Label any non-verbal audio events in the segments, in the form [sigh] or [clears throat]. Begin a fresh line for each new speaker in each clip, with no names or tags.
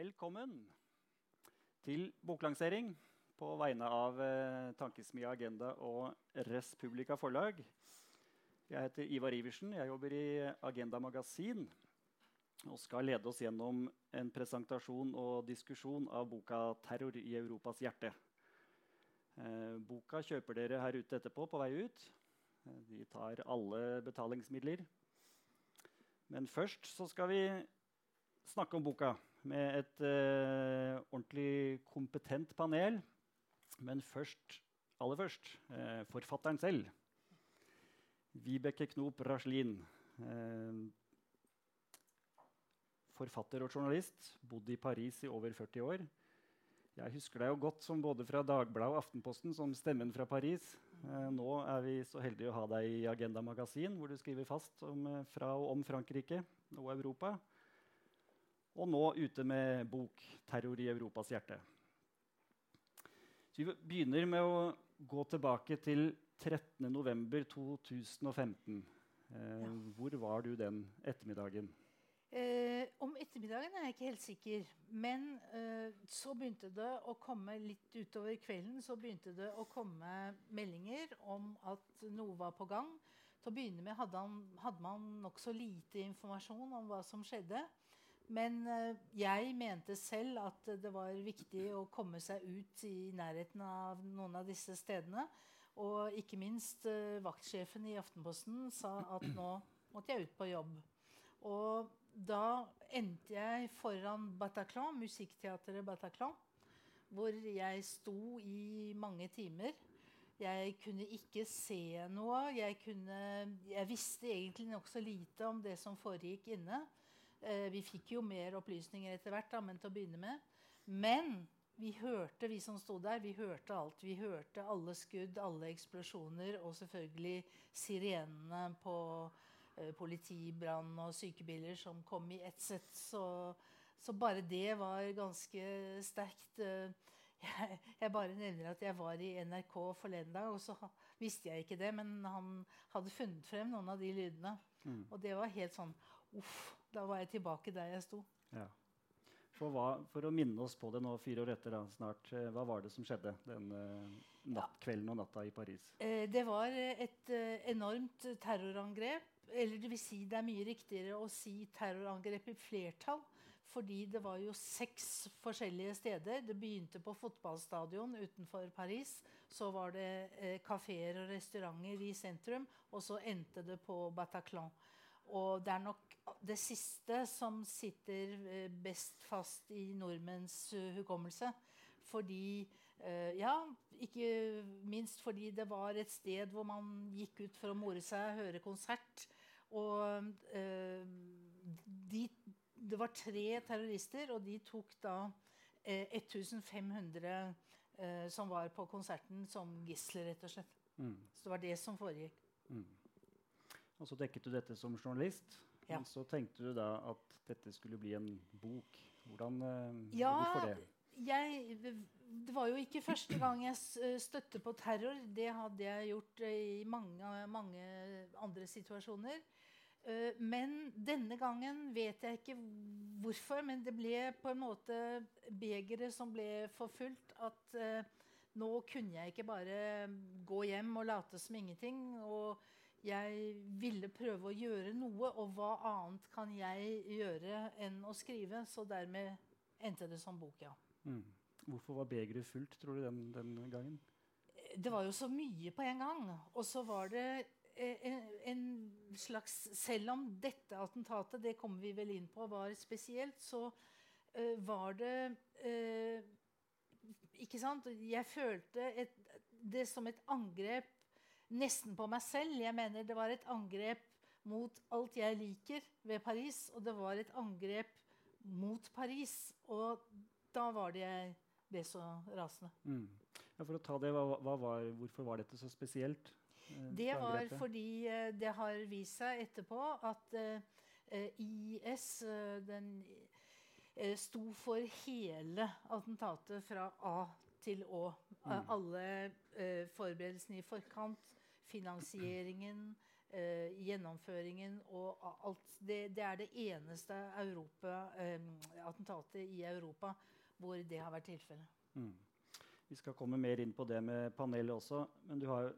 Velkommen til boklansering på vegne av eh, Tankesmia Agenda og Respublika Forlag. Jeg heter Ivar Iversen. Jeg jobber i Agenda Magasin og skal lede oss gjennom en presentasjon og diskusjon av boka 'Terror i Europas hjerte'. Eh, boka kjøper dere her ute etterpå på vei ut. Eh, de tar alle betalingsmidler. Men først så skal vi snakke om boka med et eh, ordentlig kompetent panel. Men først, aller først eh, forfatteren selv. Vibeke Knop Raslin. Eh, forfatter og journalist. Bodd i Paris i over 40 år. Jeg husker deg jo godt som både fra Dagbladet og Aftenposten som stemmen fra Paris. Eh, nå er vi så heldige å ha deg i Agenda Magasin, hvor du skriver fast om, eh, fra og om Frankrike og Europa. Og nå ute med bok 'Terror i Europas hjerte'. Så vi begynner med å gå tilbake til 13.11.2015. Eh, ja. Hvor var du den ettermiddagen?
Eh, om ettermiddagen er jeg ikke helt sikker. Men eh, så begynte det å komme litt utover kvelden så begynte det å komme meldinger om at noe var på gang. Til å begynne med hadde, han, hadde man nokså lite informasjon om hva som skjedde. Men eh, jeg mente selv at det var viktig å komme seg ut i nærheten av noen av disse stedene. Og ikke minst uh, vaktsjefen i Aftenposten sa at nå måtte jeg ut på jobb. Og da endte jeg foran Bataclan, musikkteatret Bataclan, hvor jeg sto i mange timer. Jeg kunne ikke se noe. Jeg, kunne, jeg visste egentlig nokså lite om det som foregikk inne. Eh, vi fikk jo mer opplysninger etter hvert, da, men til å begynne med. Men vi hørte, vi som sto der, vi hørte alt. Vi hørte alle skudd, alle eksplosjoner og selvfølgelig sirenene på eh, politi, brann og sykebiler som kom i ett sett. Så, så, bare det var ganske sterkt. Uh, [laughs] jeg, jeg, bare nevner at jeg var i NRK forleden dag, og så visste jeg ikke det, men han hadde funnet frem noen av de lydene. Mm. Og det var helt sånn Uff. Da var jeg tilbake der jeg sto.
Ja. For, hva, for, å minne oss på det nå fire år etter, da, snart, eh, hva var det som skjedde den uh, natt, kvelden og natta i Paris?
Eh, det var et enormt terrorangrep. Eller det vil si, det er mye riktigere å si terrorangrep i flertall. Fordi det var jo seks forskjellige steder. Det begynte på fotballstadion utenfor Paris. Så var det eh, kafeer og restauranter i sentrum. Og så endte det på Bataclan. Og det er nok det siste som sitter eh, best fast i nordmenns uh, hukommelse. Fordi uh, Ja, ikke minst fordi det var et sted hvor man gikk ut for å more seg, høre konsert. Og de, det var tre terrorister, og de tok da 1500 som var på konserten, som gisler, rett og slett. Mm. Så det var det som foregikk. Mm.
Og så dekket du dette som journalist. Ja. Men så tenkte du da at dette skulle bli en bok. Hvordan,
uh, ja, hvorfor det? Jeg, det var jo ikke første gang jeg eh, støtte på terror. Det hadde jeg gjort uh, i mange, mange andre situasjoner. Men denne gangen vet jeg ikke hvorfor, men det ble på en måte begeret som ble forfulgt. At nå kunne jeg ikke bare gå hjem og late som ingenting. og jeg ville prøve å gjøre noe, og hva annet kan jeg gjøre enn å skrive? Så dermed endte det som bok, ja. Mm.
Hvorfor var begeret fullt, tror du, den, den, gangen?
Det var jo så mye på en gang. Og så var det eh, en, en, slags Selv om dette attentatet, det kommer vi vel inn på, var spesielt, så uh, var det uh, Ikke sant? Jeg følte et, det som et angrep nesten på meg selv. Jeg mener det var et angrep mot alt jeg liker ved Paris, og det var et angrep mot Paris. Og da var det jeg ble så rasende. Mm.
Ja, for å ta det, hva, hva var, Hvorfor var dette så spesielt?
Eh, det var fordi eh, det har vist seg etterpå at eh, IS den, eh, sto for hele attentatet fra A til Å. Mm. Alle eh, forberedelsene i forkant finansieringen, eh, gjennomføringen og alt det, det er det eneste Europa, eh, attentatet i Europa hvor det har vært tilfellet.
Mm. Vi skal komme mer inn på det med panelet også. Men du har,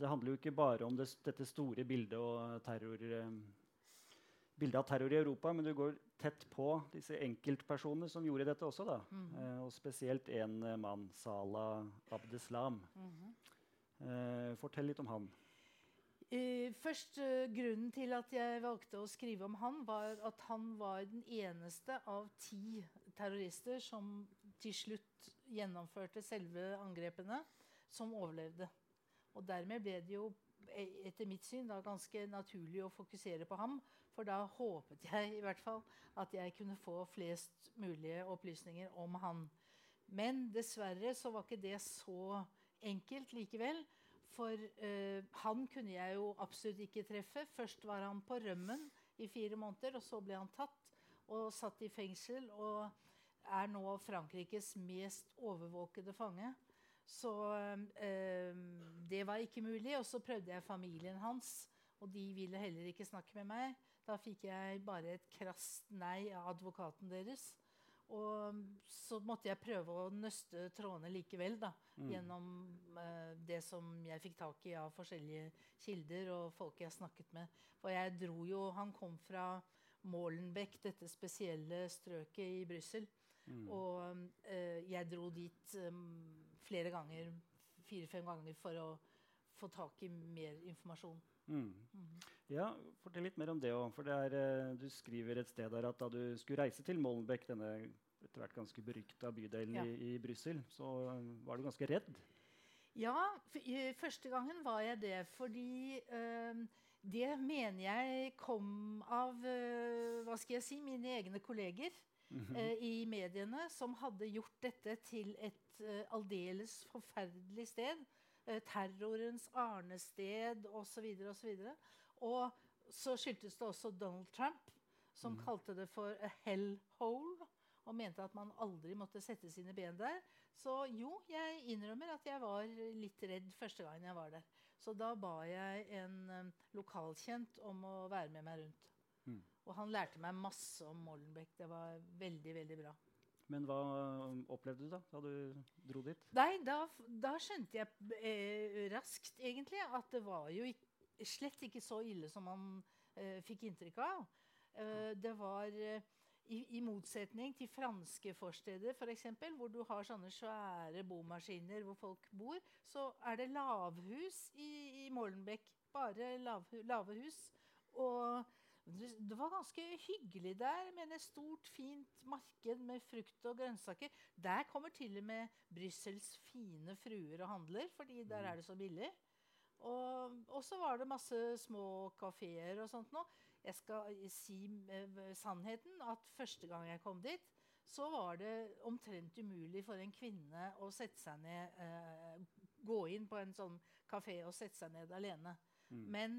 det handler jo ikke bare om det, dette store bildet, og terror, eh, bildet av terror i Europa, men du går tett på disse enkeltpersonene som gjorde dette også. da.
Mhm.
Eh, og spesielt en eh, mann, Salah Abdeslam.
Mm
Eh, fortell litt om han.
Eh, først eh, Grunnen til at jeg valgte å skrive om han, var at han var den eneste av ti terrorister som til slutt gjennomførte selve angrepene, som overlevde. Og dermed ble det jo e- etter mitt syn da ganske naturlig å fokusere på ham. For da håpet jeg i hvert fall at jeg kunne få flest mulige opplysninger om han. Men dessverre så var ikke det så enkelt likevel. For eh, han kunne jeg jo absolutt ikke treffe. Først var han på rømmen i fire måneder, og så ble han tatt og satt i fengsel. Og er nå Frankrikes mest overvåkede fange. Så eh, det var ikke mulig. Og så prøvde jeg familien hans, og de ville heller ikke snakke med meg. Da fikk jeg bare et krast nei av advokaten deres. Og så måtte jeg prøve å nøste trådene likevel, da.
Mm.
Gjennom eh, det som jeg fikk tak i av forskjellige kilder og folk jeg snakket med. For jeg dro jo Han kom fra Målenbeck, dette spesielle strøket i Brussel.
Mm.
Og eh, jeg dro dit um, flere ganger, fire-fem ganger, for å få tak i mer informasjon.
Mm.
Mm.
Ja, Fortell litt mer om det òg. Eh, du skriver et sted der at da du skulle reise til Molenbeek, denne etter hvert ganske berykta bydelen
Ja.
i, i Brussel, så eh, var du ganske redd.
Ja, første gangen var jeg det fordi øh, det mener jeg kom av øh, hva skal jeg si, mine egne kolleger eh, i mediene som hadde gjort dette til et eh, aldeles forferdelig sted. Terrorens arnested osv. osv. Og så skyldtes det også Donald Trump, som
mm.
kalte det for a hellhole. Og mente at man aldri måtte sette sine ben der. Så jo, jeg innrømmer at jeg var litt redd første gangen jeg var der. Så da ba jeg en eh, lokalkjent om å være med meg rundt.
Mm.
Og han lærte meg masse om Molenbeek. Det var veldig, veldig bra.
Men hva um, opplevde du da da du dro dit?
Nei, da, da skjønte jeg eh, raskt egentlig at det var jo ikke, slett ikke så ille som man eh, fikk inntrykk av. Eh, det var eh, i, I motsetning til franske forsteder, f.eks., hvor du har sånne svære bomaskiner hvor folk bor, så er det lavhus i, i Molenbeek. Bare lav, lave hus. Og det, var ganske hyggelig der, med et stort, fint marked med frukt og grønnsaker. Der kommer til og med Brussels fine fruer og handler, fordi der er det så billig. Og så var det masse små kafeer og sånt noe. Jeg skal si eh, sannheten at første gang jeg kom dit, så var det omtrent umulig for en kvinne å sette seg ned eh, Gå inn på en sånn kafé og sette seg ned alene.
Mm.
Men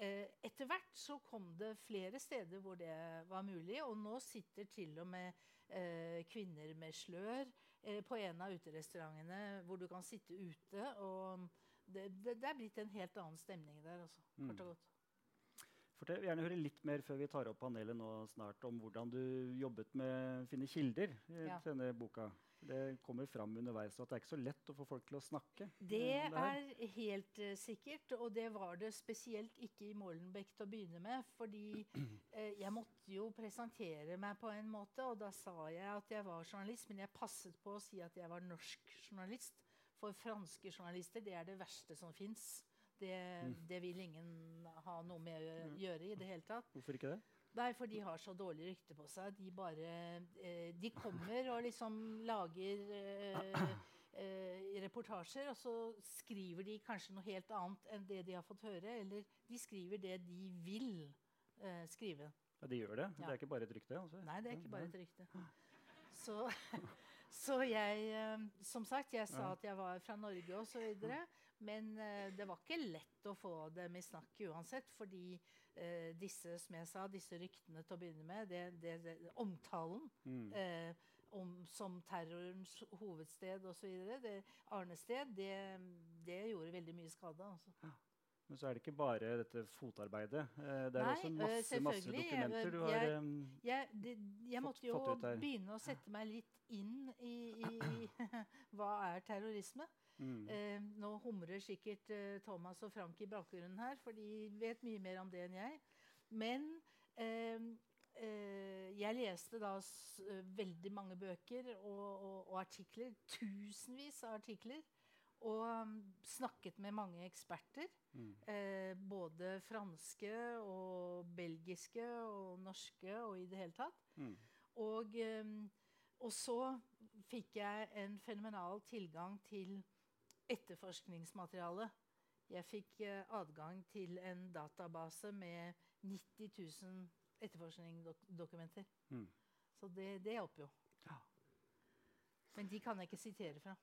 eh, etter hvert så kom det flere steder hvor det var mulig, og nå sitter til og med eh, kvinner med slør eh, på en av uterestaurantene hvor du kan sitte ute. og det, det, det er blitt en helt annen stemning der, altså,
Mm.
kort og godt.
Fortell, gjerne høre litt mer før vi tar opp panelet nå snart, om hvordan du jobbet med å finne kilder i
Ja.
denne boka. Det kommer fram underveis at det er ikke så lett å få folk til å snakke.
Det
eh,
er helt uh, sikkert, og det var det spesielt ikke i Molenbeek til å begynne med. Fordi uh, [clears throat] jeg måtte jo presentere meg på en måte, og da sa jeg at jeg var journalist. Men jeg passet på å si at jeg var norsk journalist. For franske journalister, det er det verste som fins. Det,
Mm.
det vil ingen ha noe med å
Mm.
gjøre i det hele tatt.
Hvorfor ikke det?
Nei, for de har så dårlig rykte på seg. De bare eh, De kommer og liksom lager eh, eh, reportasjer, og så skriver de kanskje noe helt annet enn det de har fått høre. Eller de skriver det de vil eh, skrive.
Ja, De gjør det.
Ja.
Det er ikke bare et rykte? Altså.
Nei, det er ikke bare et rykte. Så, [laughs] så jeg eh, Som sagt, jeg sa at jeg var fra Norge osv. Men eh, det var ikke lett å få dem i snakk uansett. Fordi eh, disse som jeg sa, disse ryktene til å begynne med, det, det, det, omtalen
Mm.
eh, om, som terrorens hovedsted osv., arnested, det, det gjorde veldig mye skade. Altså.
Men så er det ikke bare dette fotarbeidet. Eh, det er
Nei,
også
eh,
masse, masse dokumenter du har
Jeg-
em,
Jeg, det, jeg
Fått-
måtte jo begynne å sette meg litt inn i, i [laughs] hva er terrorisme.
mm.
Eh, nå humrer sikkert eh, Thomas og Frank i bakgrunnen her, for de vet mye mer om det enn jeg. Men eh, eh, jeg leste da s eh, veldig mange bøker og, og, og artikler. Tusenvis av artikler. Og um, snakket med mange eksperter.
Mm.
Eh, både franske og belgiske og norske og i det hele tatt.
Mm.
Og, eh, og så fikk jeg en fenomenal tilgang til etterforskningsmateriale. Jeg fikk eh, adgang til en database med 90 000 etterforskningsdokumenter.
Mm.
Så det, det hjelper jo.
Ja.
Men de kan jeg ikke sitere fra.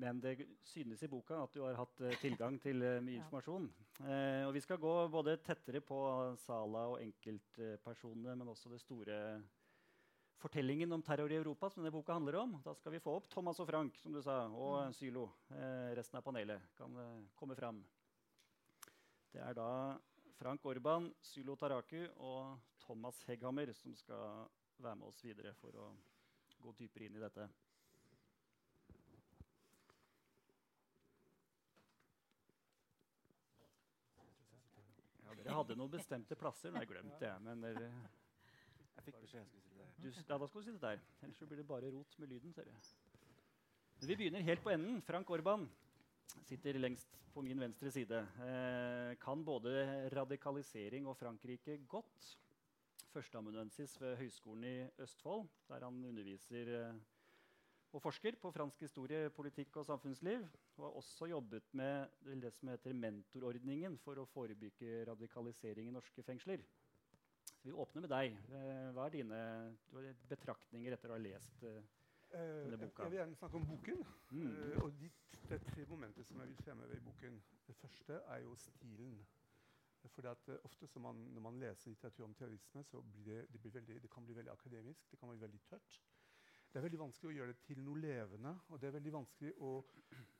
Men det synes i boka at du har hatt uh, tilgang til uh, mye [laughs] informasjon. Uh, og vi skal gå både tettere på Sala og enkeltpersonene, men også det store fortellingen om terror i Europa, som denne boka handler om. Da skal vi få opp Thomas og Frank, som du sa, og
Mm.
Sylo. Resten av panelet kan komme fram. Det er da Frank Orban, Sylo Taraku og Thomas Hegghammer som skal være med oss videre for å gå dypere inn i dette. Ja, dere hadde noen bestemte plasser. men jeg glemt det. Men dere,
Jeg fikk beskjed jeg skulle sitte der.
du, ja, da skal du sitte der. Ellers så blir det bare rot med lyden. ser du. Vi begynner helt på enden. Frank Orban sitter lengst på min venstre side. Eh, kan både radikalisering og Frankrike godt. Førsteamanuensis ved Høgskolen i Østfold, der han underviser eh, og forsker på fransk historie, politikk og samfunnsliv. Og har også jobbet med det som heter mentorordningen for å forebygge radikalisering i norske fengsler. Så vi åpner med deg. Eh, Hva er dine betraktninger etter å ha lest eh,
Eh,
Denne boka.
jeg vil gjerne snakke om boken.
Mm.
Og de, det er tre momenter som jeg vil fremheve i boken. Det første er jo stilen. For at, uh, ofte så man, Når man leser litteratur om terrorisme, så blir det, det, blir veldig, det kan bli veldig akademisk. Det kan bli veldig tørt. Det er veldig vanskelig å gjøre det til noe levende. Og det er veldig vanskelig å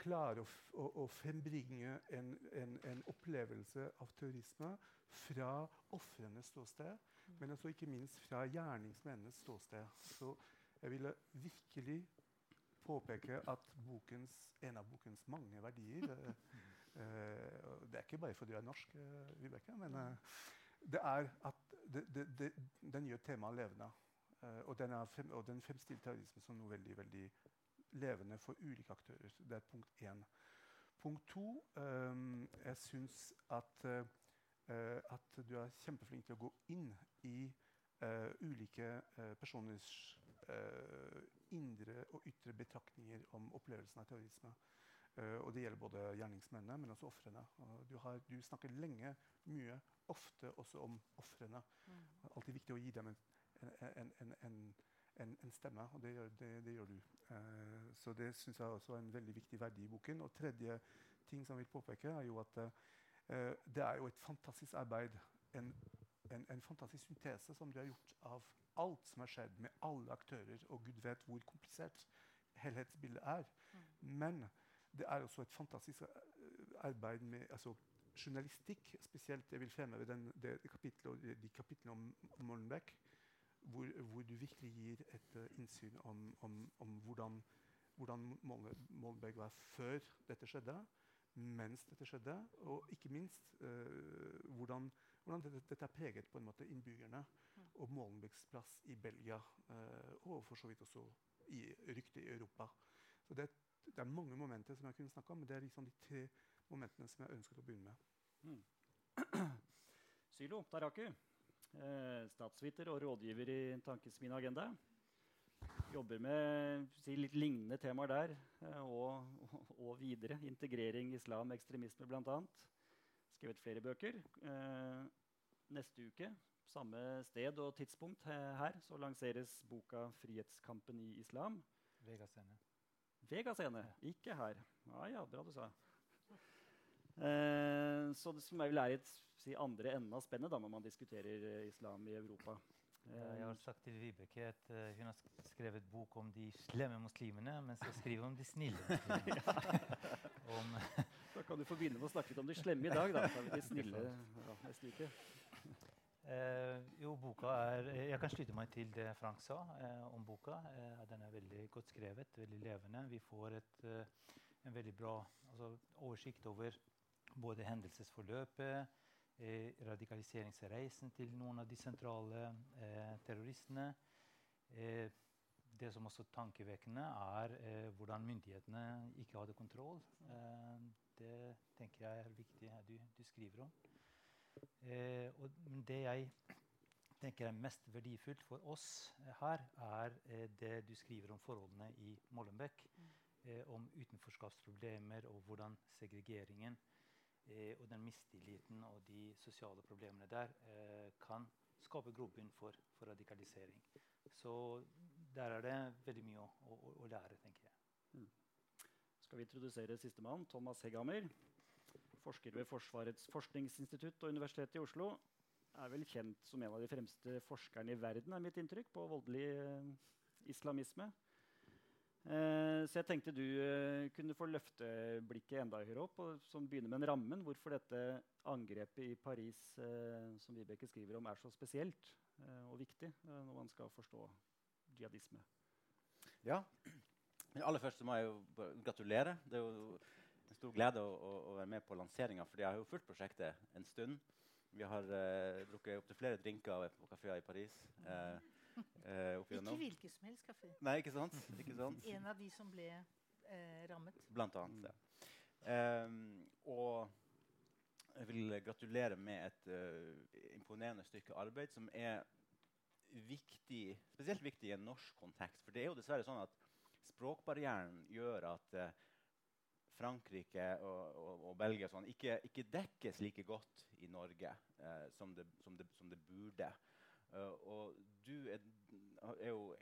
klare å, å, å frembringe en, en, en opplevelse av terrorisme fra ofrenes ståsted, men også ikke minst fra gjerningsmennenes ståsted. Så jeg ville virkelig påpeke at bokens, en av bokens mange verdier eh, eh, Det er ikke bare fordi du er norsk, eh, Vibeke, men eh, det er at det, det, det, den gjør temaet levende. Eh, og, den frem, og den fremstiller terrorisme som noe veldig veldig levende for ulike aktører. Det er punkt én. Punkt to um, Jeg syns at, eh, at du er kjempeflink til å gå inn i uh, ulike uh, personers indre og ytre betraktninger om opplevelsen av terrorisme. Og det gjelder både gjerningsmennene, men også ofrene. Du, du snakker lenge, mye, ofte også om ofrene.
Mm.
Alltid viktig å gi dem en, en, en, en, en, en stemme, og det gjør, det, det gjør du. Eh, så det syns jeg også er en veldig viktig verdi i boken. Og tredje ting som jeg vil påpeke, er jo at eh, det er jo et fantastisk arbeid, en, en, en fantastisk syntese som du har gjort av alt som har skjedd med alle aktører, og gud vet hvor komplisert helhetsbildet er. Men det er også et fantastisk eh, arbeid med altså, journalistikk, spesielt. Jeg vil fremheve den, det kapitlet, de, de kapitlene om Molenbeek, hvor, hvor du virkelig gir et uh, innsyn om, om, om hvordan, hvordan Mol- var før dette skjedde, mens dette skjedde, og ikke minst uh, hvordan, hvordan dette, dette er preget på en måte innbyggerne og Molenbeeks plass i Belgia, uh, og for så vidt også i ryktet i Europa. Så det, det er mange momenter som jeg kunne snakke om, men det er liksom de tre momentene som jeg ønsket å begynne med. [clears throat]
Sylo Taraku, statsviter og rådgiver i Tankesmien Agenda. Jobber med si, litt lignende temaer der, eh, og, og videre. Integrering, islam, ekstremisme bl.a. Skrevet flere bøker. Eh, neste uke, samme sted og tidspunkt her, så lanseres boka 'Frihetskampen i islam'.
Vega Scene.
Vega scene, ikke her. Ja, ja, bra du sa. Eh, så det som vel er i si, andre enden av spennet da, når man diskuterer eh, islam i Europa.
Jeg har sagt til Vibeke at uh, hun har skrevet bok om de slemme muslimene, mens jeg skriver om de snille [laughs] [laughs]
om da kan du få begynne med å snakke litt om de slemme i dag. da. [laughs] De snille ja, neste uke.
Eh, jo, boka er Jeg kan slutte meg til det Frank sa eh, om boka. Eh, den er veldig godt skrevet, veldig levende. Vi får et, en veldig bra altså, oversikt over både hendelsesforløpet, radikaliseringsreisen til noen av de sentrale terroristene. det som også er tankevekkende, er hvordan myndighetene ikke hadde kontroll. det tenker jeg er viktig du, du skriver om. Eh, og det jeg tenker er mest verdifullt for oss her, er eh, det du skriver om forholdene i Mollenbeck. Mm. Eh, om utenforskapsproblemer og hvordan segregeringen eh, og den mistilliten og de sosiale problemene der eh, kan skape grobunn for, for, radikalisering. Så der er det veldig mye å, å, å lære, tenker jeg. Mm.
Skal vi introdusere sistemann, Thomas Hegghammer forsker ved Forsvarets forskningsinstitutt og Universitetet i Oslo. Er vel kjent som en av de fremste forskerne i verden, er mitt inntrykk, på voldelig eh, islamisme. Eh, så jeg tenkte du eh, kunne få løfte blikket enda høyere opp, og som begynner med en rammen. Hvorfor dette angrepet i Paris eh, som Vibeke skriver om, er så spesielt eh, og viktig eh, når man skal forstå jihadisme.
Ja, aller først må jeg jo gratulere. Det er jo en stor glede å, å, være med på lanseringa. For jeg har jo fulgt prosjektet en stund. Vi har drukket opptil flere drinker på kafeer i Paris. Uh,
uh, ikke hvilken som helst kafé.
Nei, ikke sant? ikke sant? [laughs]
en av de som ble rammet.
Blant annet. Ja. Eh, og jeg vil gratulere med et imponerende stykke arbeid som er viktig, spesielt viktig i en norsk kontekst. For det er jo dessverre sånn at språkbarrieren gjør at Frankrike og, og, og Belgia sånn, ikke, ikke, dekkes like godt i Norge eh, som, det, som, det, som, det, burde. Uh, og du er, er jo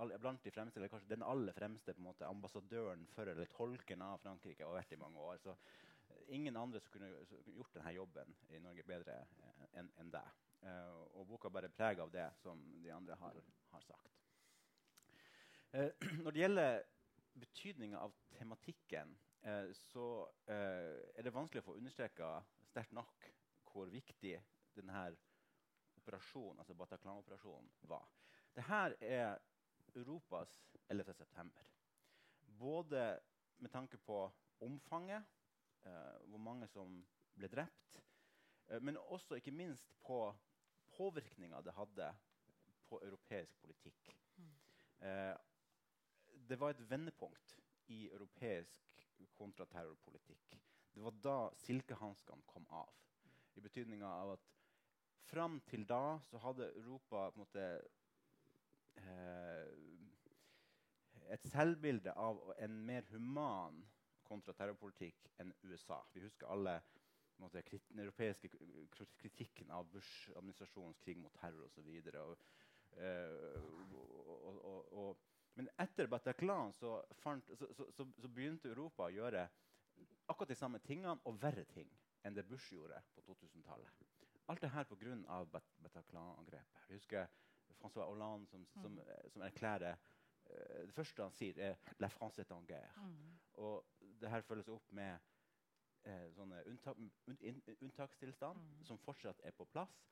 er blant de fremste, eller kanskje den aller fremste måte, ambassadøren for eller tolken av Frankrike og har vært i mange år. Så eh, ingen andre som kunne gjort denne jobben i Norge bedre enn en deg. Uh, og boka bærer preg av det som de andre har, har sagt. Uh, [clears throat] når det gjelder betydninga av tematikken, eh, så eh, er det vanskelig å få understreka sterkt nok hvor viktig denne operasjonen, altså Bataclan-operasjonen var. Dette er Europas 11. september. Både med tanke på omfanget, eh, hvor mange som ble drept, eh, men også ikke minst på påvirkninga det hadde på europeisk politikk. Mm. Eh, det var et vendepunkt i europeisk kontraterrorpolitikk. Det var da silkehanskene kom av. I betydninga av at fram til da så hadde Europa på en måte eh, et selvbilde av en mer human kontraterrorpolitikk enn USA. Vi husker alle måte, den europeiske kritikken av Bush-administrasjonens krig mot terror osv. Uh, og, men etter Bataclan så, fant, så, så, så, begynte Europa å gjøre akkurat de samme tingene og verre ting enn det Bush gjorde på 2000-tallet. Alt det her pga. Bataclan-angrepet. Jeg husker Francois Hollande som, som, mm. som erklærer uh, Det første han sier, er 'La France est en guerre'. Mm. Og det her følges opp med uh, sånne unntak, un, unntakstilstand mm. som fortsatt er på plass.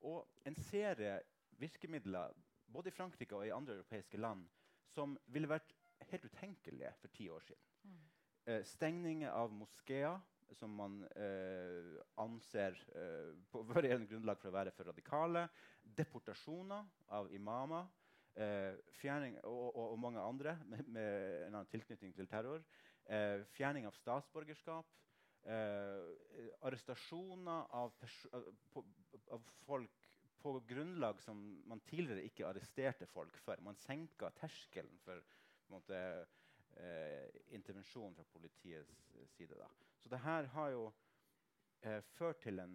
Og en serie virkemidler både i Frankrike og i andre europeiske land som ville vært helt utenkelige for ti år siden. Mm. Eh, stengninger av moskeer, som man eh, anser eh, på [laughs] varierende grunnlag for å være for radikale. Deportasjoner av imamer. Eh, fjerning, og, og, og, mange andre [laughs] med, med, en annen tilknytning til terror. Eh, fjerning av statsborgerskap. Eh, arrestasjoner av, av, av folk på grunnlag som man tidligere ikke arresterte folk for. Man senka terskelen for måte, eh, intervensjon fra politiets side. Da. Så det her har jo eh, ført til en,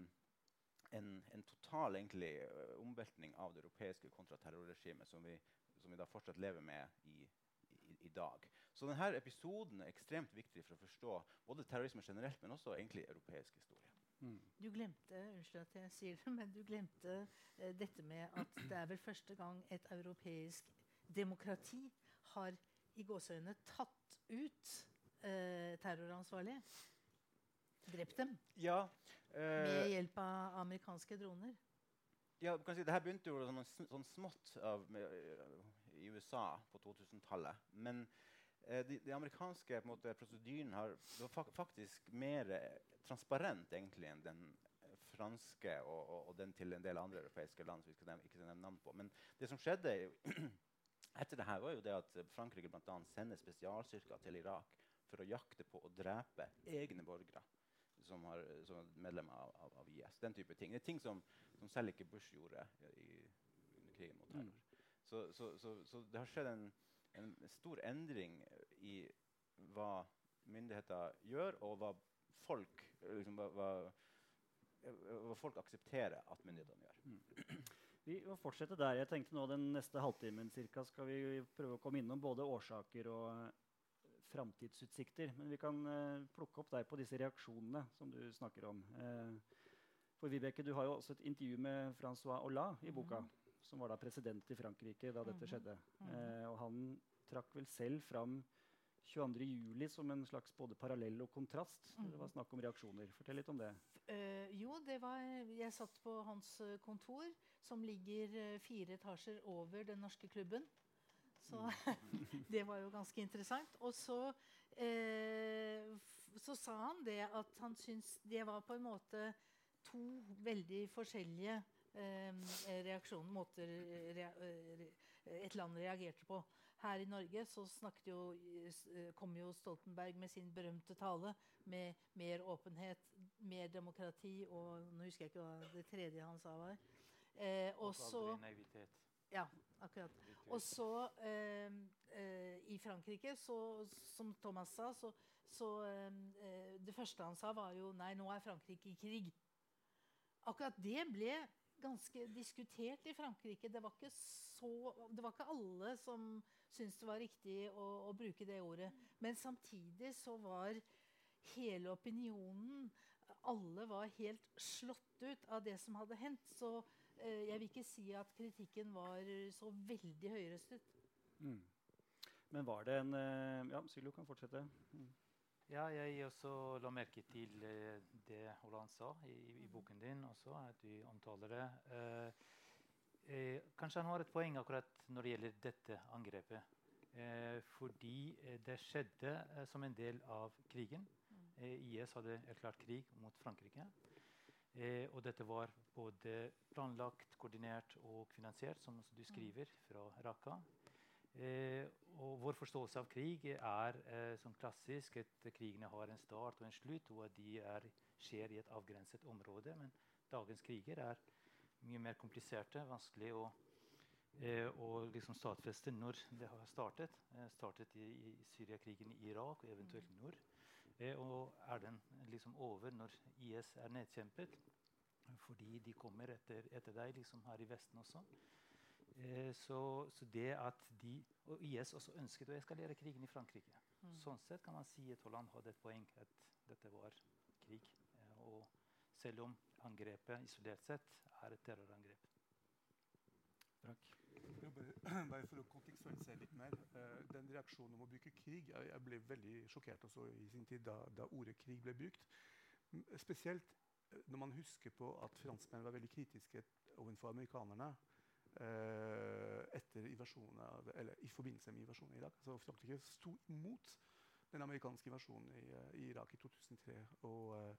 en, en total egentlig, uh, omveltning av det europeiske kontraterrorregimet som, som, vi da fortsatt lever med i, i, i, dag. Så denne episoden er ekstremt viktig for å forstå både terrorisme generelt, men også egentlig europeisk historie.
Mm.
Du glemte unnskyld at jeg sier det, men du glemte eh, dette med at det er vel første gang et europeisk demokrati har i gåseøynene tatt ut eh, terroransvarlige. Drept dem
Ja,
med
eh,
hjelp av amerikanske droner.
ja kan si, det her begynte jo sånn, sånn smått av, med, eh, i USA på 2000-tallet. Men eh, de, de amerikanske måte, prosedyren har, var faktisk mer eh, transparent egentlig enn den eh, franske og, og, og den til en del andre europeiske land. som vi skal ikke nevne navn på. Men det som skjedde [clears throat] etter det her, var jo det at Frankrike blant annet sender spesialstyrker til Irak for å jakte på og drepe egne borgere som, har, som er medlemmer av, av, av IS. Den type ting. Det er ting som, som selv ikke Bush gjorde i, under krigen mot terror. Så, så, så, så det har skjedd en, en stor endring i hva myndigheter gjør, og hva folk, liksom, hva, hva, folk aksepterer at myndighetene gjør.
Vi må fortsette der. Jeg tenkte nå Den neste halvtimen cirka, skal vi prøve å komme innom både årsaker og framtidsutsikter. Men vi kan eh, plukke opp deg på disse reaksjonene som du snakker om. Eh, for Vibeke, Du har jo også et intervju med Francois Hollande i boka, som var da president i Frankrike da dette
Mhm.
skjedde. Eh, og han trakk vel selv fram 22.07. som en slags både parallell og kontrast. Det var
Mhm.
snakk om reaksjoner. Fortell litt om det.
Uh, jo, det var Jeg satt på hans eh, kontor, som ligger fire etasjer over den norske klubben. Så [laughs] det var jo ganske interessant. Og så, eh, så sa han det at han syntes det var på en måte to veldig forskjellige eh, reaksjoner, måter rea, eh, et land reagerte på. Her i Norge så snakket jo, eh, kom jo Stoltenberg med sin berømte tale med mer åpenhet, mer demokrati og Nå husker jeg ikke hva det tredje han sa var. Eh, og så. Ja, akkurat. Og så eh, eh, i Frankrike, så, som Thomas sa, så, så eh, eh, Det første han sa, var jo Nei, nå er Frankrike i krig. Akkurat det ble ganske diskutert i Frankrike. Det var ikke, så, det var ikke alle som syntes det var riktig å, å bruke det ordet. Men samtidig så var hele opinionen Alle var helt slått ut av det som hadde hendt. Så jeg vil ikke si at kritikken var så veldig høyrøstet.
Mm. Men var det en eh, Ja, Sylo kan fortsette. Mm.
Ja, jeg også la merke til eh, det Holland sa i, i boken din også, at du omtaler det. Eh, eh, kanskje han har et poeng akkurat når det gjelder dette angrepet. Eh, fordi eh, det skjedde eh, som en del av krigen. Eh, IS hadde erklært krig mot Frankrike. Eh, og dette var både planlagt, koordinert og finansiert, som du skriver, fra Raqqa. Eh, og vår forståelse av krig er eh, som klassisk at krigene har en start og en slutt, og at de er, skjer i et avgrenset område. Men dagens kriger er mye mer kompliserte, vanskelig å, eh, å liksom stadfeste når det har startet. Eh, startet i, i Syriakrigen i Irak og eventuelt nord. Eh, og er den liksom over når IS er nedkjempet? Fordi de kommer etter, etter deg, liksom her i Vesten også. Eh, så, så det at de Og IS også ønsket å eskalere krigen i Frankrike.
Mm.
Sånn sett kan man si at Holland hadde et poeng at dette var krig. Eh, og selv om angrepet isolert sett er et terrorangrep.
Brakk. [clears throat]
Bare, for å kontekstualisere litt mer. eh, den reaksjonen om å bruke krig Jeg, ble veldig sjokkert også i sin tid da, da ordet krig ble brukt. Spesielt eh, når man husker på at franskmenn var veldig kritiske overfor amerikanerne eh, etter invasjonen av, eller i forbindelse med invasjonen i Irak. Altså Frankrike sto imot den amerikanske invasjonen i, i Irak i 2003. Og,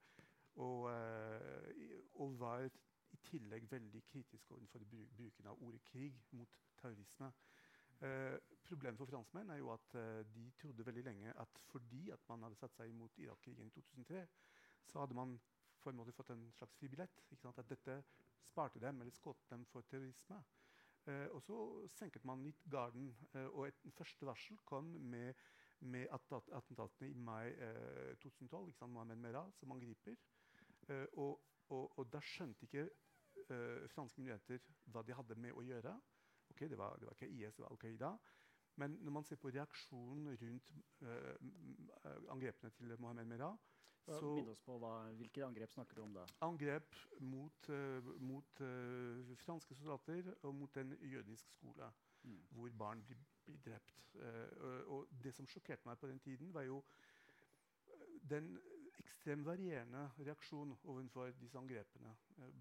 og, og var i tillegg veldig kritisk overfor bru- bruken av ordet krig mot terrorisme. Eh, problemet for franskmenn er jo at eh, de trodde veldig lenge at fordi at man hadde satt seg imot Irak-krigen i 2003, så hadde man på en måte fått en slags fribillett. At dette sparte dem eller skåret dem for terrorisme. Eh, og så senket man litt garden, eh, og et første varsel kom med, med attentatene i mai eh, 2012. ikke sant? Mohammed Merah som angriper. Eh, og, og, og da skjønte ikke uh, franske myndigheter hva de hadde med å gjøre. Ok, det var, det var ikke IS, det var Al Qaida. Men når man ser på reaksjonen rundt uh, angrepene til Mohammed Merah
Så, Minn oss på hva, Hvilke angrep snakker du om da?
Angrep mot, uh, mot uh, franske soldater og mot en jødisk skole
Mm.
hvor barn blir, blir drept. Og, og det som sjokkerte meg på den tiden, var jo den ekstremt varierende reaksjon overfor disse angrepene. Eh,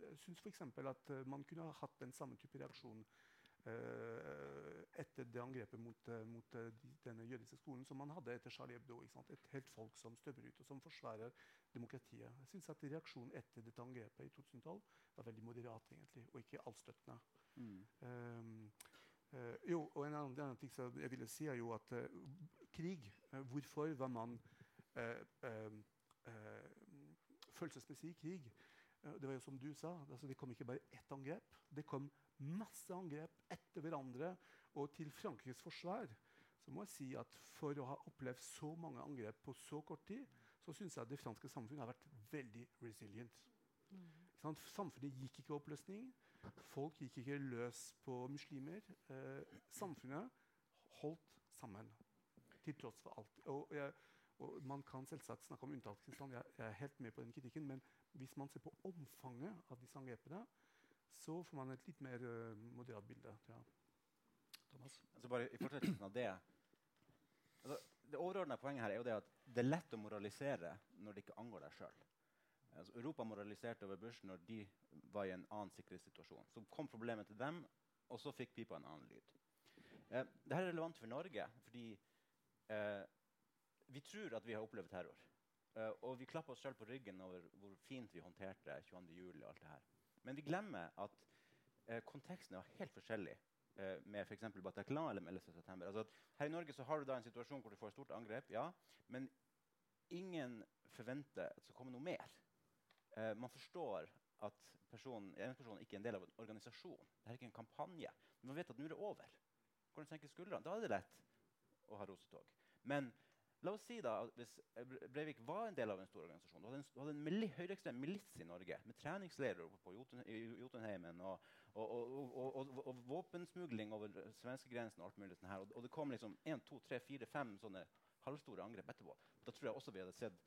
jeg syns f.eks. at eh, man kunne ha hatt den samme type reaksjon eh, etter det angrepet mot, mot denne jødiske skolen som man hadde etter Charlie Hebdo. Et helt folk som støver ut, og som forsvarer demokratiet. Jeg synes at Reaksjonen etter dette angrepet i 2012 var veldig moderat egentlig, og ikke allstøttende.
Mm.
Um, uh, jo, og en annen, annen ting jeg ville si, er jo at uh, krig uh, Hvorfor var man følelsesmessig krig? Eh, det var jo som du sa, altså det kom ikke bare ett angrep. Det kom masse angrep etter hverandre. Og til Frankrikes forsvar så må jeg si at for å ha opplevd så mange angrep på så kort tid, så syns jeg at det franske samfunnet har vært veldig resilient. Mm. Samfunnet gikk ikke i oppløsning. Folk gikk ikke løs på muslimer. Eh, samfunnet holdt sammen til tross for alt. Og, jeg, og Man kan selvsagt snakke om unntakstilstand, jeg, er helt med på den kritikken, men hvis man ser på omfanget av disse angrepene, så får man et litt mer uh, moderat bilde. Ja.
Thomas?
Altså bare i fortsettelsen av det altså, Det overordnede poenget her er jo det at det er lett å moralisere når det ikke angår deg sjøl. Altså, Europa moraliserte over Bush når de var i en annen sikkerhetssituasjon. Så kom problemet til dem, og så fikk pipa en annen lyd. Eh, Dette er relevant for Norge fordi eh, vi tror at vi har opplevd terror. Uh, og vi klapper oss sjøl på ryggen over hvor fint vi håndterte 22. juli og alt det her. Men vi glemmer at uh, konteksten er helt forskjellig uh, med f.eks. Bataclan eller med 11. september. Altså her i Norge så har du da en situasjon hvor du får et stort angrep, ja, men ingen forventer at det skal komme noe mer. Uh, man forstår at personen, person ikke er en del av en organisasjon. Det er ikke en kampanje. Men man vet at nå er det over. Går senker skuldrene? Da er det lett å ha rosetog. Men la oss si da, hvis Breivik var en del av en stor organisasjon, du hadde en, du hadde en mili høyreekstrem milits i Norge med treningsleirer oppe på Jotun, Jotunheimen og, og, og, og, våpensmugling over svenskegrensen og alt mulig sånn her, og, det kom liksom én, to, tre, fire, fem sånne halvstore angrep etterpå, da tror jeg også vi hadde sett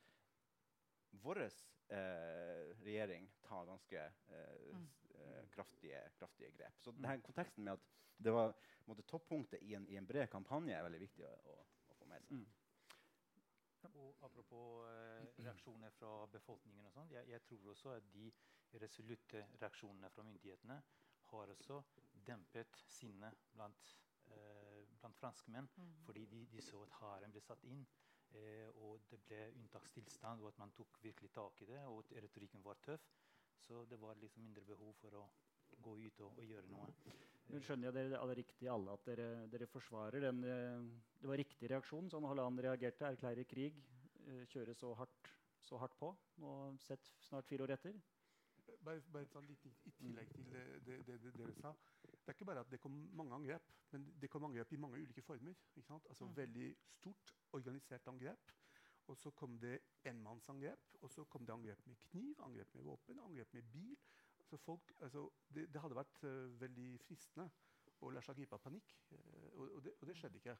vår eh, regjering ta ganske eh,
Mm.
eh, kraftige, kraftige grep. Så denne konteksten med at det var måtte, toppunktet i en, i en bred kampanje, er veldig viktig å, å få med seg.
Mm.
Og apropos eh, reaksjoner fra befolkningen og sånn, jeg, jeg tror også at de resolutte reaksjonene fra myndighetene har også dempet sinnet blant, eh, blant franskmenn.
Mm.
Fordi de, de så at hæren ble satt inn, eh, og det ble unntakstilstand, og at man tok virkelig tak i det, og at retorikken var tøff. Så det var liksom mindre behov for å gå ut og, og gjøre noe.
Men skjønner jeg dere alle riktig alle at dere, dere forsvarer den eh, Det var riktig reaksjon sånn Holland reagerte, erklærer krig, eh, kjører så hardt, så hardt på, nå sett snart fire år etter?
Bare, bare sånn litt i, tillegg til det, det, det, det dere sa. Det er ikke bare at det kom mange angrep, men det kom angrep i mange ulike former. Altså
Mm.
Veldig stort, organisert angrep. Og så kom det enmannsangrep. Og så kom det angrep med kniv, angrep med våpen, angrep med bil. Altså folk, altså det, det hadde vært uh, veldig fristende å la seg gripe av panikk, uh, og, det, og det skjedde ikke.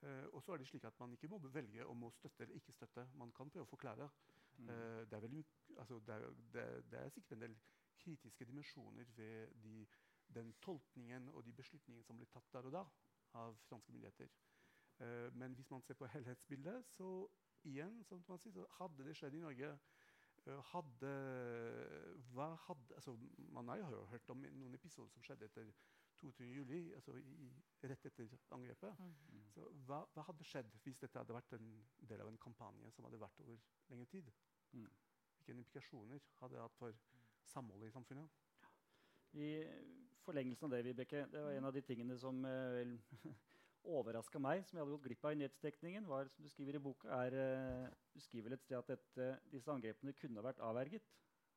Uh, og så er det slik at man ikke må velge om å støtte eller ikke støtte. Man kan prøve å forklare.
Mm.
Det, er veldig, altså er, det, det er sikkert en del kritiske dimensjoner ved de, den tolkningen og de beslutningene som ble tatt der og da av franske myndigheter. Men hvis man ser på helhetsbildet, så igjen, som man sier, så hadde det skjedd i Norge hadde, hva hadde altså, Man har jo hørt om noen episoder som skjedde etter 22. juli, altså i, rett etter angrepet.
Mm.
Så hva, hva hadde skjedd hvis dette hadde vært en del av en kampanje som hadde vært over lengre tid?
Mm.
Hvilke implikasjoner hadde det hatt for samholdet i samfunnet?
I forlengelsen av det, Vibeke, det var en av de tingene som eh, [laughs] overraska meg, som jeg hadde gått glipp av i nyhetsdekningen, var, som du skriver i boka, er eh, Du skriver et sted at dette, disse angrepene kunne ha vært avverget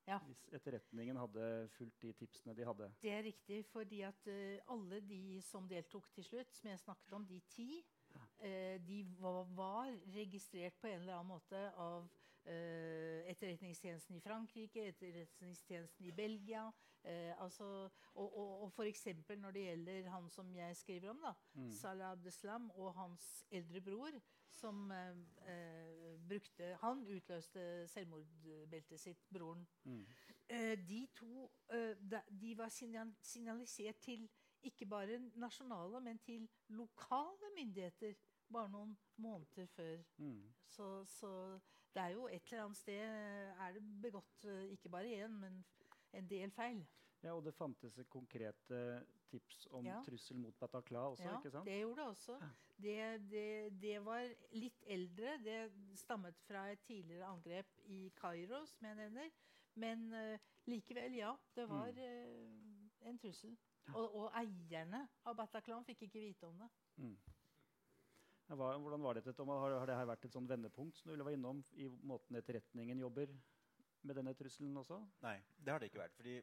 Ja.
hvis etterretningen hadde fulgt de tipsene de hadde.
Det er riktig, fordi at uh, alle de som deltok til slutt, som jeg snakket om, de ti, uh, de var, var registrert på en eller annen måte av etterretningstjenesten i Frankrike, etterretningstjenesten i Belgia. Eh, altså, og, og, og f.eks. når det gjelder han som jeg skriver om, da,
Mm.
Salah Abdeslam og hans eldre bror, som eh, eh, brukte Han utløste selvmordbeltet sitt, broren.
Mm.
Eh, de to eh, de var signal signalisert til ikke bare nasjonale, men til lokale myndigheter bare noen måneder før.
Mm.
Så, så det er jo et eller annet sted er det begått eh, ikke bare én, men en del feil.
Ja, og det fantes konkrete tips om
Ja.
trussel mot Bataclan også,
ja,
ikke sant?
det gjorde det også. Det, det, det var litt eldre. Det stammet fra et tidligere angrep i Kairo, som jeg nevner. Men uh, likevel, ja. Det var
Mm.
eh, en trussel. Og, og eierne av Bataclan fikk ikke vite om det.
Mm. Hva, hvordan var dette, Tom? Har, har det her vært et sånn vendepunkt som du være innom i måten etterretningen jobber med denne trusselen også?
Nei, det har det ikke vært. Fordi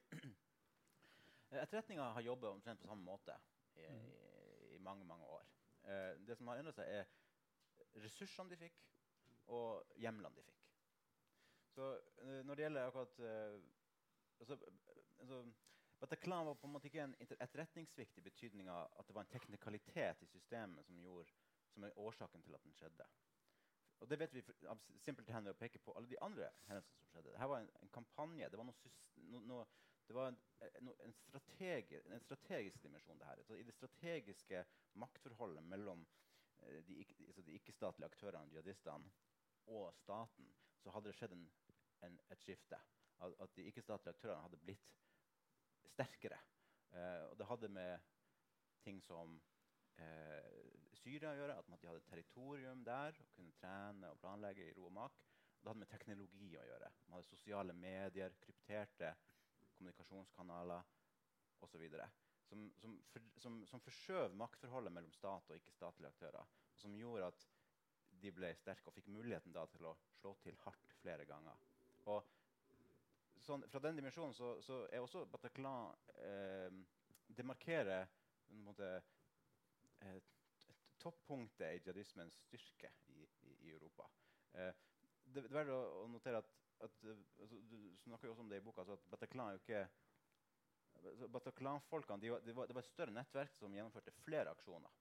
[clears throat] etterretninga har jobba omtrent på samme måte i, i, i mange mange år. Eh, det som har endra seg, er ressursene de fikk, og hjemlene de fikk. Så eh, når det gjelder akkurat eh, altså, altså, Bataclan var på en måte ikke en etterretningssvikt i betydninga at det var en teknikalitet i systemet som, gjorde, som er årsaken til at den skjedde. Og det vet vi simpelthen ved å peke på alle de andre hendelsene som skjedde. Dette var en, en kampanje. Det var, no, no, det var en, eh, no, en, strategi, en strategisk dimensjon. det her. Så I det strategiske maktforholdet mellom eh, de, altså de ikke-statlige aktørene, jihadistene, og staten, så hadde det skjedd et skifte. At, at de ikke-statlige aktørene hadde blitt sterkere. Eh, og det hadde med ting som eh, Syria å gjøre, at de hadde territorium der og kunne trene og planlegge i ro og mak. Det hadde med teknologi å gjøre. Man hadde sosiale medier, krypterte kommunikasjonskanaler osv. Som, som, som, som forskjøv maktforholdet mellom stat og ikke-statlige aktører. Og som gjorde at de ble sterke og fikk muligheten da til å slå til hardt flere ganger. Og sånn, fra den dimensjonen så, så er også Bataclan eh, Det markerer måte, eh, toppunktet i jihadismens styrke i, i, i Europa. Eh, det, det er verdt å, å notere at, at eh, altså, Du snakker jo også om det i boka. Altså at Bataclan er jo ikke altså, Bataclan-folkene de var, de var, Det var et større nettverk som gjennomførte flere aksjoner.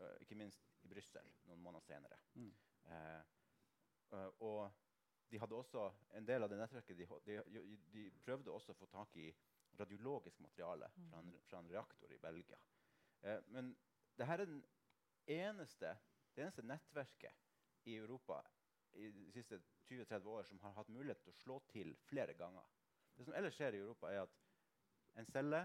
eh, ikke minst i Brussel noen måneder senere.
Mm.
Eh, eh, og de hadde også en del av det nettverket de, de, de, de prøvde også å få tak i radiologisk materiale fra en, fra en reaktor i Belgia. Eh, men det her er den eneste, det eneste nettverket i Europa i de siste 20-30 år som har hatt mulighet til å slå til flere ganger. Det som ellers skjer i Europa, er at en celle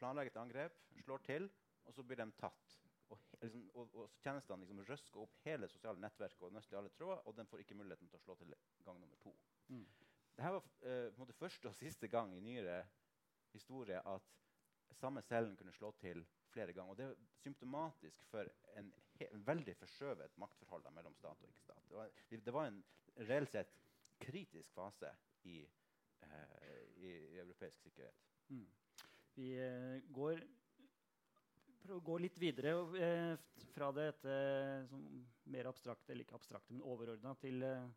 planlegger et angrep, slår til, og så blir de tatt. Og, liksom, og, og tjenestene liksom røsker opp hele det sosiale nettverket og nøster alle tråder, og den får ikke muligheten til å slå til gang nummer to.
Mm.
Dette var uh, første og siste gang i nyere historie at samme cellen kunne slå til flere ganger. Og det er symptomatisk for en, en veldig forskjøvet maktforhold mellom stat og ikke-stat. Det, det var en reelt sett kritisk fase i, eh, i, europeisk sikkerhet.
Mm. Vi eh, går prøver å gå litt videre eh, fra dette mer abstrakte, eller ikke abstrakte, men overordna, til eh,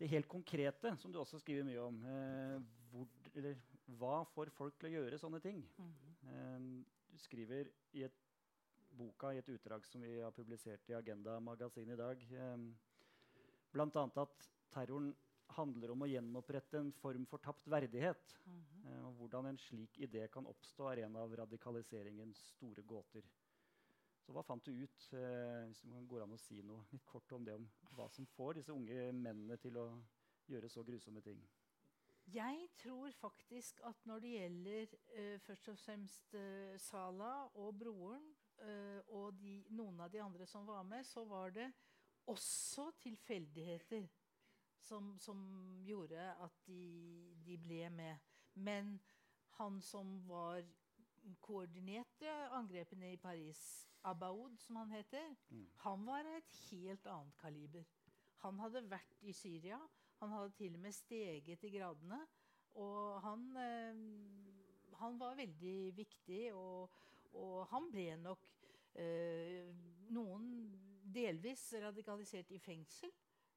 det helt konkrete, som du også skriver mye om. Eh, hvor, eller, hva får folk til å gjøre sånne ting? Eh, du skriver i et, boka i et utdrag som vi har publisert i Agenda magasin i dag, eh, bl.a. at terroren handler om å gjenopprette en form for tapt verdighet.
Mhm.
Eh, og hvordan en slik idé kan oppstå, er en av radikaliseringens store gåter. Så hva fant du ut, eh, hvis det går an å si noe litt kort om det, om hva som får disse unge mennene til å gjøre så grusomme ting?
Jeg tror faktisk at når det gjelder uh, først og fremst uh, Sala og broren uh, og de, noen av de andre som var med, så var det også tilfeldigheter som, som gjorde at de, de ble med. Men han som var koordinerte angrepene i Paris, Abaoud, som han heter,
Mm.
han var av et helt annet kaliber. Han hadde vært i Syria. Han hadde til og med steget i gradene. Og han, eh, han var veldig viktig, og, og han ble nok eh, noen delvis radikalisert i fengsel.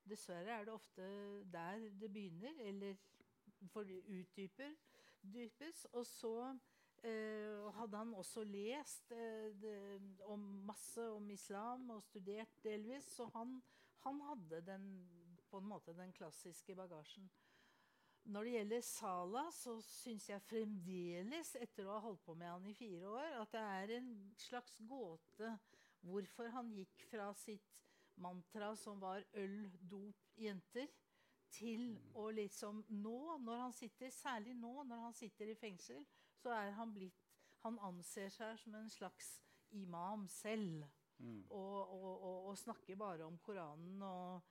Dessverre er det ofte der det begynner, eller for utdyper dypes. Og så eh, hadde han også lest eh, det, om masse om islam og studert delvis, så han, han hadde den, på en måte den klassiske bagasjen. Når det gjelder Sala, så syns jeg fremdeles, etter å ha holdt på med han i fire år, at det er en slags gåte hvorfor han gikk fra sitt mantra som var øl, dop, jenter, til å liksom nå, når han sitter, særlig nå når han sitter i fengsel, så er han blitt Han anser seg som en slags imam selv.
Mm.
Og, og, og, og snakker bare om Koranen og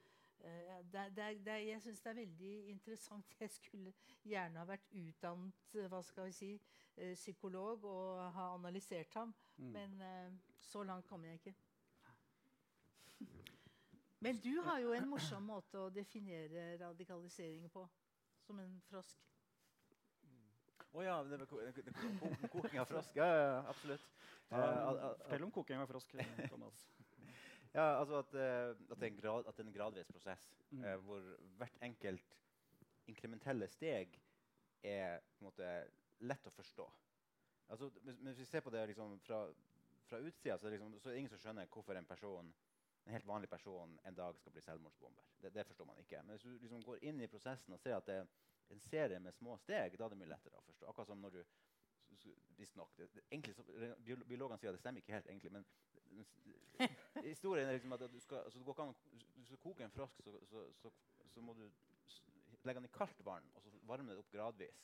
eh, det, det, det, Jeg syns det er veldig interessant. Jeg skulle gjerne ha vært utdannet hva skal vi si, eh, psykolog og ha analysert ham,
Mm.
men eh, så langt kommer jeg ikke. Men du har jo en morsom måte å definere radikalisering på. Som en frosk.
Å ja, det var det- det- koking av frosk. Ja, ja, absolutt.
Ja,
Eh,
Fortell om koking av frosk, Thomas.
Ja, altså at, eh, at, det er en grad, at det er en gradvis prosess
Mm.
eh, hvor hvert enkelt inkrementelle steg er på en måte lett å forstå. Altså, hvis, hvis vi ser på det liksom, fra, fra utsida, så, er liksom, så er det ingen som skjønner hvorfor en person en helt vanlig person en dag skal bli selvmordsbomber. Det, det forstår man ikke. Men hvis du liksom går inn i prosessen og ser at det er en serie med små steg, da er det mye lettere å forstå. Akkurat som når du s- det Visstnok. biolo- Biologene sier at det stemmer ikke helt, egentlig. Men historien er liksom at du skal, altså, du går an, du skal koke en frosk, så, så, så, så må du legge den i kaldt vann og så varme den opp gradvis.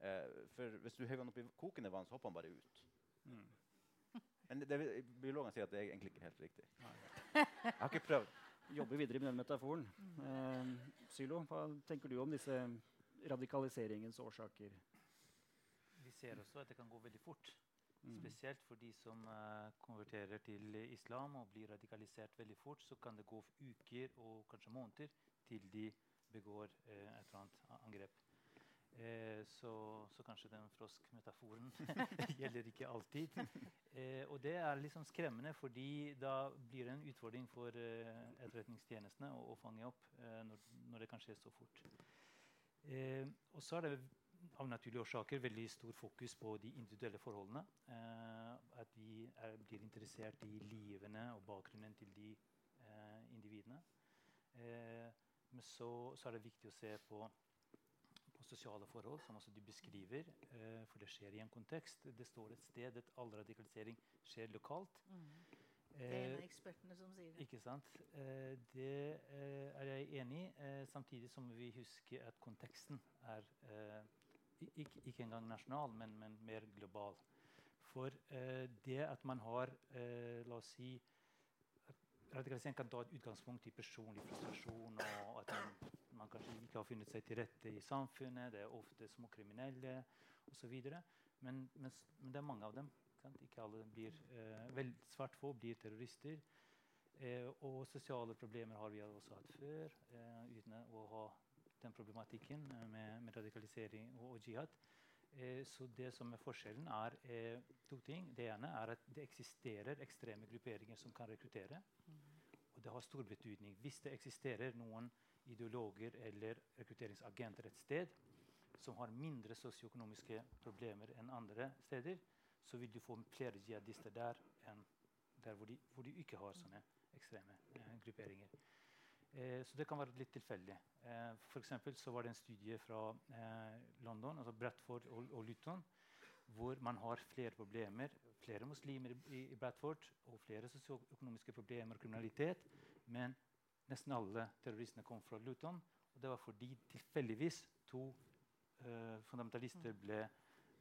Eh, for hvis du hever den opp i kokende vann, så hopper den bare ut.
Mm.
Men det, det, biologene sier at det er egentlig ikke helt riktig. Jeg har ikke prøvd.
Jobber videre med den metaforen. Eh, Sylo, hva tenker du om disse radikaliseringens årsaker?
Vi ser også at det kan gå veldig fort.
Mm.
Spesielt for de som uh, konverterer til islam og blir radikalisert veldig fort, så kan det gå uker og kanskje måneder til de begår uh, et eller annet angrep. Eh, så, så kanskje den froskmetaforen [laughs] gjelder ikke alltid. Og det er liksom skremmende, fordi da blir det en utfordring for etterretningstjenestene å, å fange opp når, når det kan skje så fort. Og så er det av naturlige årsaker veldig stor fokus på de individuelle forholdene. Eh, at vi er, blir interessert i livene og bakgrunnen til de eh, individene. Eh, men så, så er det viktig å se på, på sosiale forhold, som også du beskriver. Eh, for det skjer i en kontekst. Det står et sted at all radikalisering skjer lokalt.
Det er en
Eh,
av ekspertene som sier det.
ikke sant? Eh, det eh, er jeg enig i. Eh, samtidig som vi husker at konteksten er eh, ikke, ikke engang nasjonal, men, men mer global. For eh, det at man har eh, La oss si Radikalisering kan ta et utgangspunkt i personlig frustrasjon, og at man, man kanskje ikke har funnet seg til rette i samfunnet. Det er ofte små kriminelle osv. Men, men, men det er mange av dem. Ikke alle blir eh, vel, Svært få blir terrorister. Eh, og sosiale problemer har vi også hatt før, eh, uten å ha den problematikken eh, med, med radikalisering og, og jihad. Eh, så det som er forskjellen, er eh, to ting. Det ene er at det eksisterer ekstreme grupperinger som kan rekruttere. Og det har stor betydning. Hvis det eksisterer noen ideologer eller rekrutteringsagenter et sted som har mindre sosioøkonomiske problemer enn andre steder, så vil du få flere jihadister der enn der hvor de, hvor de ikke har sånne ekstreme eh, grupperinger. Eh, så det kan være litt tilfeldig. Eh, for så var det en studie fra eh, London, altså Bradford og, og Luton, hvor man har flere problemer, flere muslimer i, i Bradford og flere sosioøkonomiske problemer og kriminalitet, men nesten alle terroristene kom fra Luton. Og det var fordi tilfeldigvis to eh, fundamentalister ble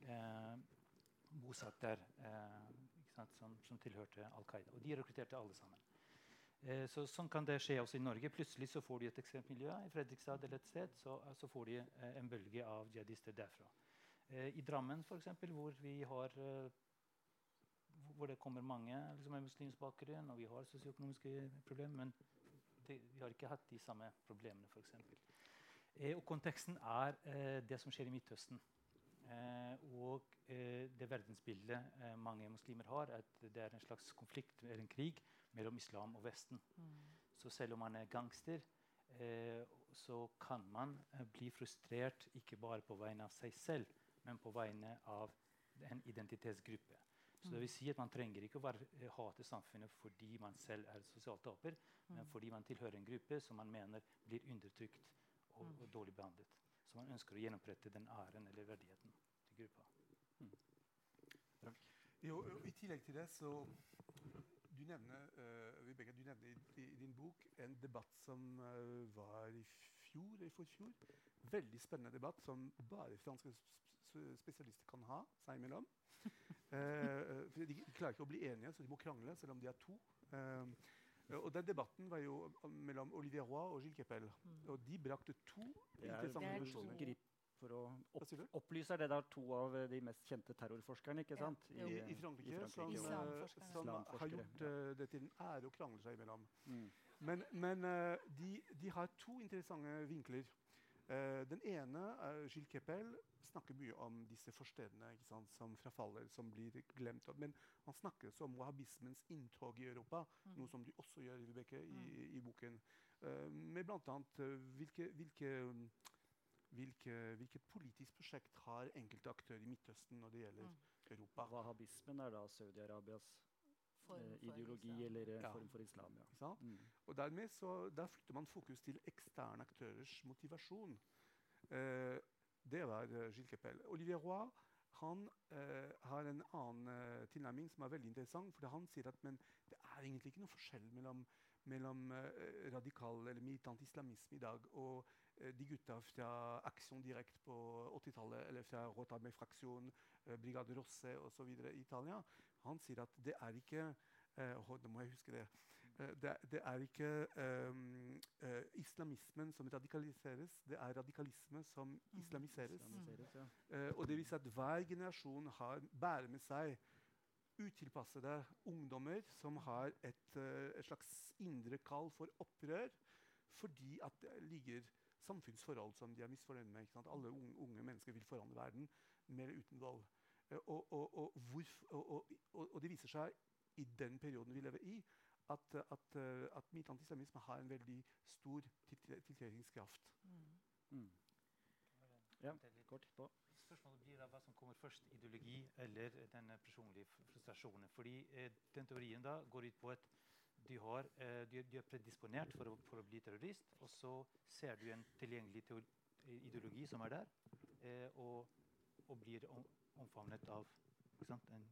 eh, bosatt der, eh, som, som tilhørte Al Qaida. Og de rekrutterte alle sammen. Eh, så sånn kan det skje også i Norge. Plutselig så får de et ekstremt miljø i Fredrikstad eller et sted, så, så får de eh, en bølge av jihadister derfra. Eh, I Drammen, f.eks., hvor vi har eh, hvor det kommer mange liksom, med muslimsk bakgrunn, og vi har sosioøkonomiske problemer, men det, vi har ikke hatt de samme problemene, f.eks. Eh, og konteksten er eh, det som skjer i Midtøsten. Eh, og eh, det verdensbildet eh, mange muslimer har, at det er en slags konflikt eller en krig mellom islam og Vesten.
Mm.
Så selv om man er gangster, eh, så kan man eh, bli frustrert ikke bare på vegne av seg selv, men på vegne av en identitetsgruppe. Så det vil si at Man trenger ikke å være, eh, hate samfunnet fordi man selv er sosialt taper, men fordi man tilhører en gruppe som man mener blir undertrykt og, og dårlig behandlet. Så man ønsker å gjenopprette den æren eller verdigheten til gruppa.
Jo, I tillegg til det så Du nevner, uh, Vibeke, du nevner i, i, din bok en debatt som uh, var i fjor eller forfjor. Veldig spennende debatt som bare franske spesialister kan ha seg imellom. [laughs] uh, for de, klarer ikke å bli enige, så de må krangle selv om de er to. og Den debatten var jo mellom Olivier Roy og Gilles Kepel. Mm. Og de brakte to interessante konklusjoner
for å opp, opplyse er det da to av eh, de mest kjente terrorforskerne ikke sant?
Ja. I, I, Frankrike, i Frankrike som, som har gjort uh, det til en ære å krangle seg imellom. Mm. Men, men uh, de, de, har to interessante vinkler. Uh, den ene, Gilles Keppel, snakker mye om disse forstedene sant, som frafaller, som blir glemt. Men han snakker også om wahhabismens inntog i Europa, mm. noe som du også gjør Vibeke, i, mm. i, boken. med bl.a. hvilke, hvilke hvilke, hvilket politisk prosjekt har enkelte aktører i Midtøsten når det gjelder mm. Europa?
Wahhabismen er da Saudi-Arabias eh, ideologi islam. eller eh, ja. form for islam. Ja.
Mm. Og dermed så, Der flytter man fokus til eksterne aktørers motivasjon. Eh, det var uh, Gilles Kepel. Olivier Roy han eh, har en annen eh, tilnærming som er veldig interessant. for Han sier at men, det er egentlig ikke noe forskjell mellom, mellom eh, radikal eller militant islamisme i dag og Eh, de gutta fra Action Direct på 80-tallet, eller fra Rotabé-fraksjonen, eh, Brigade Rosse osv. i Italia, han sier at det er ikke uh, Nå må jeg huske det. Uh, det, det, er ikke um, uh, islamismen som radikaliseres, det er radikalisme som mm. islamiseres. islamiseres ja. og det viser at hver generasjon har, bærer med seg utilpassede ungdommer som har et, et slags indre kall for opprør fordi at det ligger samfunnsforhold som de er misfornøyd med. Alle unge, unge, mennesker vil forandre verden, med eller uten vold. Eh, og, og, og, og, det viser seg i den perioden vi lever i, at, at, at mitt antisemisme har en veldig stor tiltrekningskraft. Mm. Mm.
Ja, kort på.
Spørsmålet blir da hva som kommer først, ideologi eller den personlige frustrasjonen. Fordi eh, den teorien da går ut på at du, har, du, du, er predisponert for å, for å, bli terrorist, og så ser du en tilgjengelig ideologi som er der, eh, og, og, blir om, omfavnet av sant, en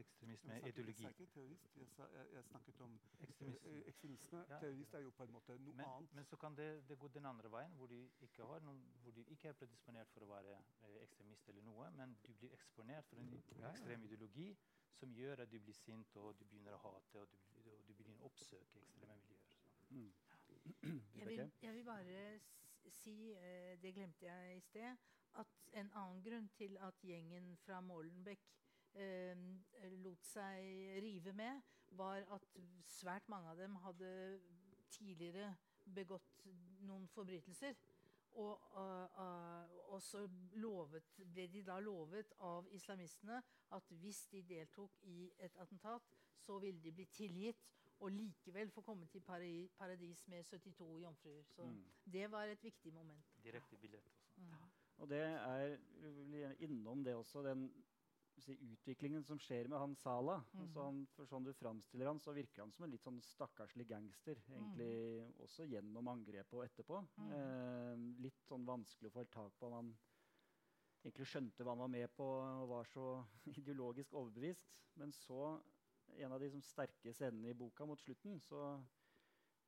ekstremisme-ideologi.
Jeg, jeg, jeg, snakket om ekstremisme. Eh, ekstremisme. Ja. Terrorist er jo på en måte noe
men,
annet.
Men så kan det, det, gå den andre veien, hvor du, ikke noen, hvor du ikke er predisponert for å være eh, ekstremist, eller noe, men du blir eksponert for en ekstrem ideologi som gjør at du blir sint og du begynner å hate. og du å oppsøke ekstreme miljøer. Mm. [clears throat]
Jeg, vil, jeg, vil, bare si, uh, det glemte jeg i sted, at en annen grunn til at gjengen fra Molenbeek uh, lot seg rive med, var at svært mange av dem hadde tidligere begått noen forbrytelser. Og, uh, uh, og, så lovet, ble de da lovet av islamistene at hvis de deltok i et attentat, så ville de bli tilgitt og likevel få komme til paradis med 72 jomfruer. Så mm. det var et viktig moment.
Direkte billett også. Mm.
Og det er innom det også, den si, utviklingen som skjer med han Sala. Mm. Altså han, for sånn du framstiller han, så virker han som en litt sånn stakkarslig gangster. egentlig mm. Også gjennom angrepet og etterpå. Mm. Eh, litt sånn vanskelig å få tak på han egentlig skjønte hva han var med på og var så [laughs] ideologisk overbevist. Men så en av de som sterke scenene i boka mot slutten, så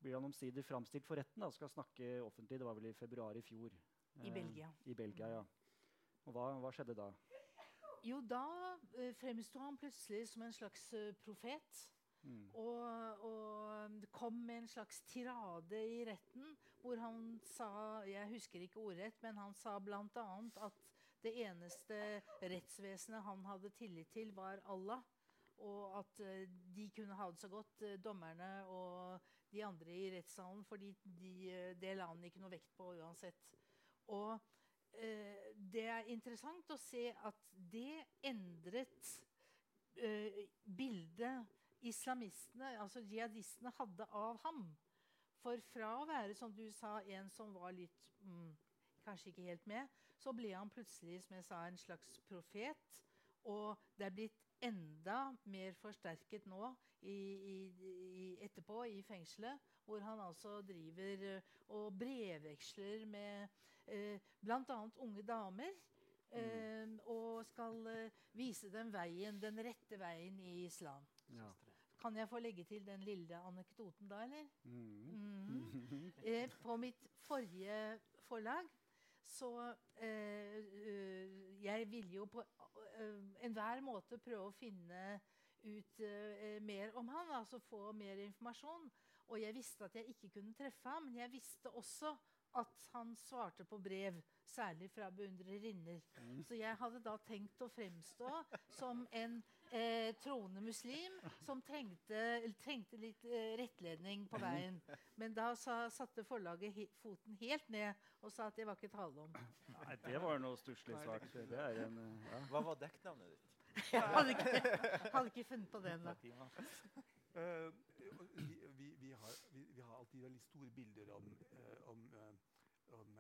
blir han omsider framstilt for retten og skal snakke offentlig. Det var vel i februar i fjor.
I eh, Belgia.
I Belgia, ja. Og hva, hva skjedde da?
Jo, da eh, fremsto han plutselig som en slags uh, profet. Mm. Og, og, kom med en slags tirade i retten hvor han sa Jeg husker ikke ordrett, men han sa bl.a. at det eneste rettsvesenet han hadde tillit til, var Allah. Og at uh, de kunne ha det så godt, uh, dommerne og de andre i rettssalen, fordi de, uh, det la han ikke noe vekt på uansett. Og det er interessant å se at det endret bildet islamistene, altså jihadistene, hadde av ham. For fra å være, som du sa, en som var litt mm, Kanskje ikke helt med, så ble han plutselig som jeg sa, en slags profet. Og det er blitt enda mer forsterket nå i, i, i, etterpå i fengselet, hvor han altså driver eh, og brevveksler med eh, bl.a. unge damer. Eh, og skal eh, vise dem veien, den rette veien i islam.
Ja.
Kan jeg få legge til den lille anekdoten da, eller?
Mm.
Mm. [laughs] Eh, på mitt forrige forlag så eh, eh, Jeg ville jo på eh, enhver måte prøve å finne ut eh, mer om han, altså få mer informasjon. Og jeg visste at jeg ikke kunne treffe ham, men jeg visste også at han svarte på brev, særlig fra beundrerinner. Så jeg hadde da tenkt å fremstå som en eh, troende muslim som trengte, trengte litt eh, rettledning på veien. Men da sa, satte forlaget he foten helt ned og sa at det var ikke tale om.
Nei, det var noe stusslig svart. Det er en eh, ja.
Hva var dekknavnet ditt? [laughs]
Jeg hadde ikke, hadde ikke funnet på det ennå.
Uh, vi, vi, vi, har, vi, vi har alltid veldig store bilder om, eh, om, om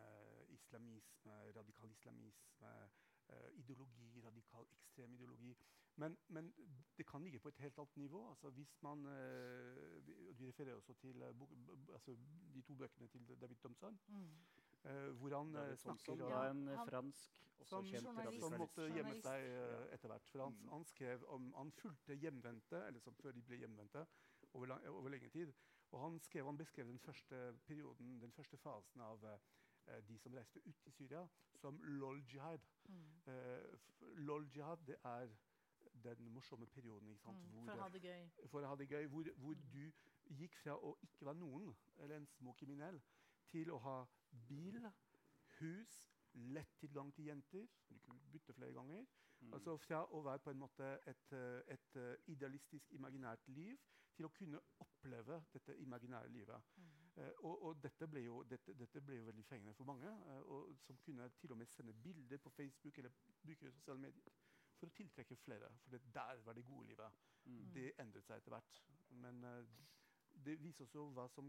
islamisme, radikal islamisme, eh, ideologi, radikal ekstrem ideologi. Men, men det kan ligge på et helt annet nivå. Altså hvis man, eh, vi, vi refererer også til eh, bok, altså de to bøkene til David Thompson,
Mm.
eh, hvor han eh, snakker om
en eh, fransk,
som,
kjent
som måtte gjemme seg eh, etter hvert. For han,
Mm.
han skrev om Han fulgte hjemvendte, eller som før de ble hjemvendte, over, lang, over lenge tid. Og han, skrev, han beskrev den første perioden, den første fasen av eh, de som reiste ut i Syria, som lol jihad.
Mm.
Eh, lol jihad det er den morsomme perioden ikke sant,
Mm.
hvor,
For å ha det gøy.
for å ha det gøy, hvor, hvor du gikk fra å ikke være noen, eller en små kriminell, til å ha bil, hus, lett tilgang til jenter. Du kunne bytte flere ganger.
Mm.
Altså Fra å være på en måte et, et eh, idealistisk, imaginært liv til å kunne oppleve dette imaginære livet.
Mm.
Eh, og og dette, ble jo, dette, dette ble jo veldig fengende for mange, eh, og som kunne til og med sende bilder på Facebook eller bruke sosiale medier for å tiltrekke flere. For det der var det gode livet.
Mm.
Det endret seg etter hvert. Men uh, det viser også hva, som,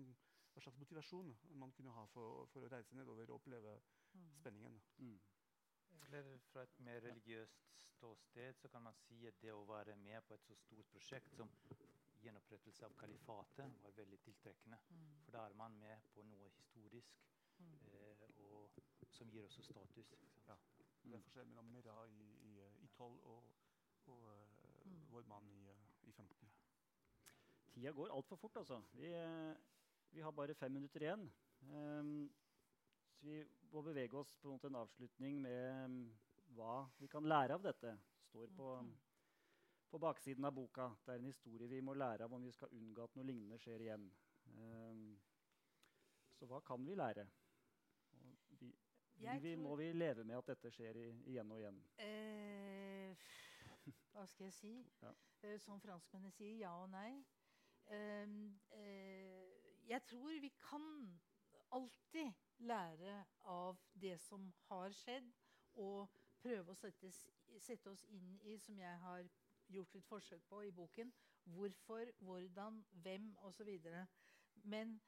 hva slags motivasjon man kunne ha for, for å reise nedover og oppleve
Mm.
spenningen.
Mm.
Eller fra et mer religiøst ståsted så kan man si at det å være med på et så stort prosjekt som gjenopprettelse av kalifatet var veldig tiltrekkende.
Mm.
For da er man med på noe historisk
Mm.
eh, og som gir også status. Ikke sant?
Ja. Det er forskjell mellom Mera i, i, i 12 og, og eh,
Mm.
vår mann i, eh, i 15.
Tida går altfor fort, altså. Vi, eh, vi har bare fem minutter igjen. Um, så vi må bevege oss på en avslutning med mm, hva vi kan lære av dette. står på,
Mhm.
på baksiden av boka. Det er en historie vi må lære av om vi skal unngå at noe lignende skjer igjen. Um, så hva kan vi lære? Og vi, vi,
tror-
må vi leve med at dette skjer i, igjen og igjen?
Eh, hva skal jeg si?
Ja.
Uh, som franskmennene sier, ja og nei. Uh, jeg tror vi kan alltid lære av det som har skjedd, og prøve å settes, sette oss inn i, som jeg har gjort litt forsøk på i boken, hvorfor, hvordan, hvem osv. Men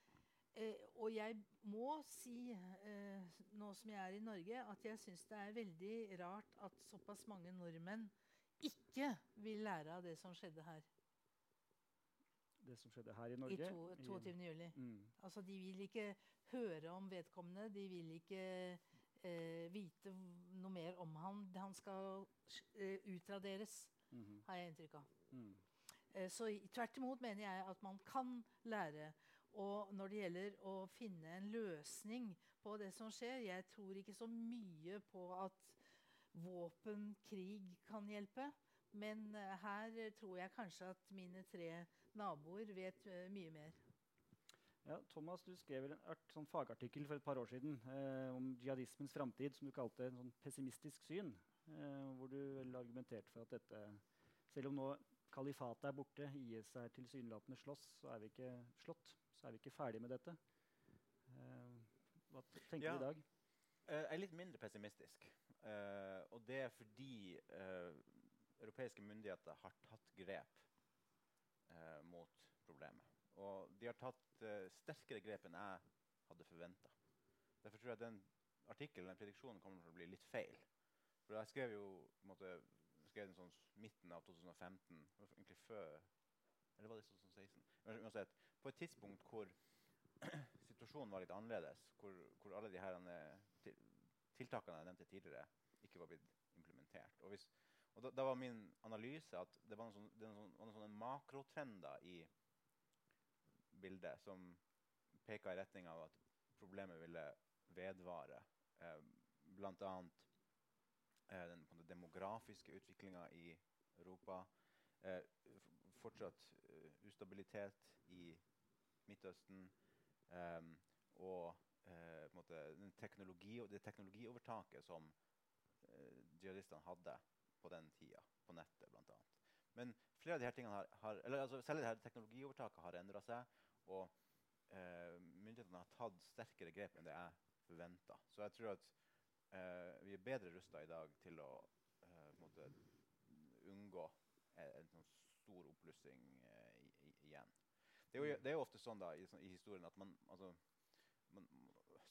Eh, og jeg må si, eh, nå som jeg er i Norge, at jeg syns det er veldig rart at såpass mange nordmenn ikke vil lære av det som skjedde her
Det som skjedde her i
i
Norge?
to,
i-
22. juli.
Mm.
Altså, de vil ikke høre om vedkommende. De vil ikke eh, vite noe mer om han. Han skal eh, utraderes,
Mhm.
har jeg inntrykk av.
Mm.
Eh, Så i- tvert imot mener jeg at man kan lære. Og når det gjelder å finne en løsning på det som skjer Jeg tror ikke så mye på at våpen, krig, kan hjelpe. Men eh, her eh, tror jeg kanskje at mine tre naboer vet eh, mye mer.
Ja, Thomas, du skrev en art, sånn fagartikkel for et par år siden eh, om jihadismens framtid, som du kalte en sånn pessimistisk syn. Eh, hvor du vel argumenterte for at dette Selv om nå kalifatet er borte, IS er tilsynelatende slåss, så er vi ikke slått. Så er vi ikke ferdig med dette. Eh, hva tenker
Ja.
du i dag?
Eh, jeg er litt mindre pessimistisk. Eh, og det er fordi uh, europeiske myndigheter har tatt grep uh, mot problemet. Og de har tatt uh, sterkere grep enn jeg hadde forventa. Derfor tror jeg den artikkelen, den prediksjonen, kommer til å bli litt feil. For jeg skrev jo på en måte, skrev den sånn midten av 2015, egentlig før Eller var det 2016? Uansett, på et tidspunkt hvor [clears throat] situasjonen var litt annerledes, hvor, hvor alle de her tiltakene jeg nevnte tidligere, ikke var blitt implementert. Og, hvis, og da, da, var min analyse at det var noen, sånne, noen sånne makrotrender i bildet som peka i retning av at problemet ville vedvare. Eh, Bl.a. Eh, den, demografiske utviklinga i Europa. Eh, fortsatt uh, ustabilitet i Midtøsten. Um, og måte, teknologi, det teknologiovertaket som eh, jihadistene hadde på den tida, på nettet bl.a. Men flere av disse tingene har, har eller altså, Selv det her teknologiovertaket har endra seg. Og eh, myndighetene har tatt sterkere grep enn det jeg forventa. Så jeg tror at vi er bedre rusta i dag til å måte, unngå en, en sånn stor oppblussing uh, igjen. Det er, jo, det er, jo, ofte sånn da, i, i historien at man, altså, man,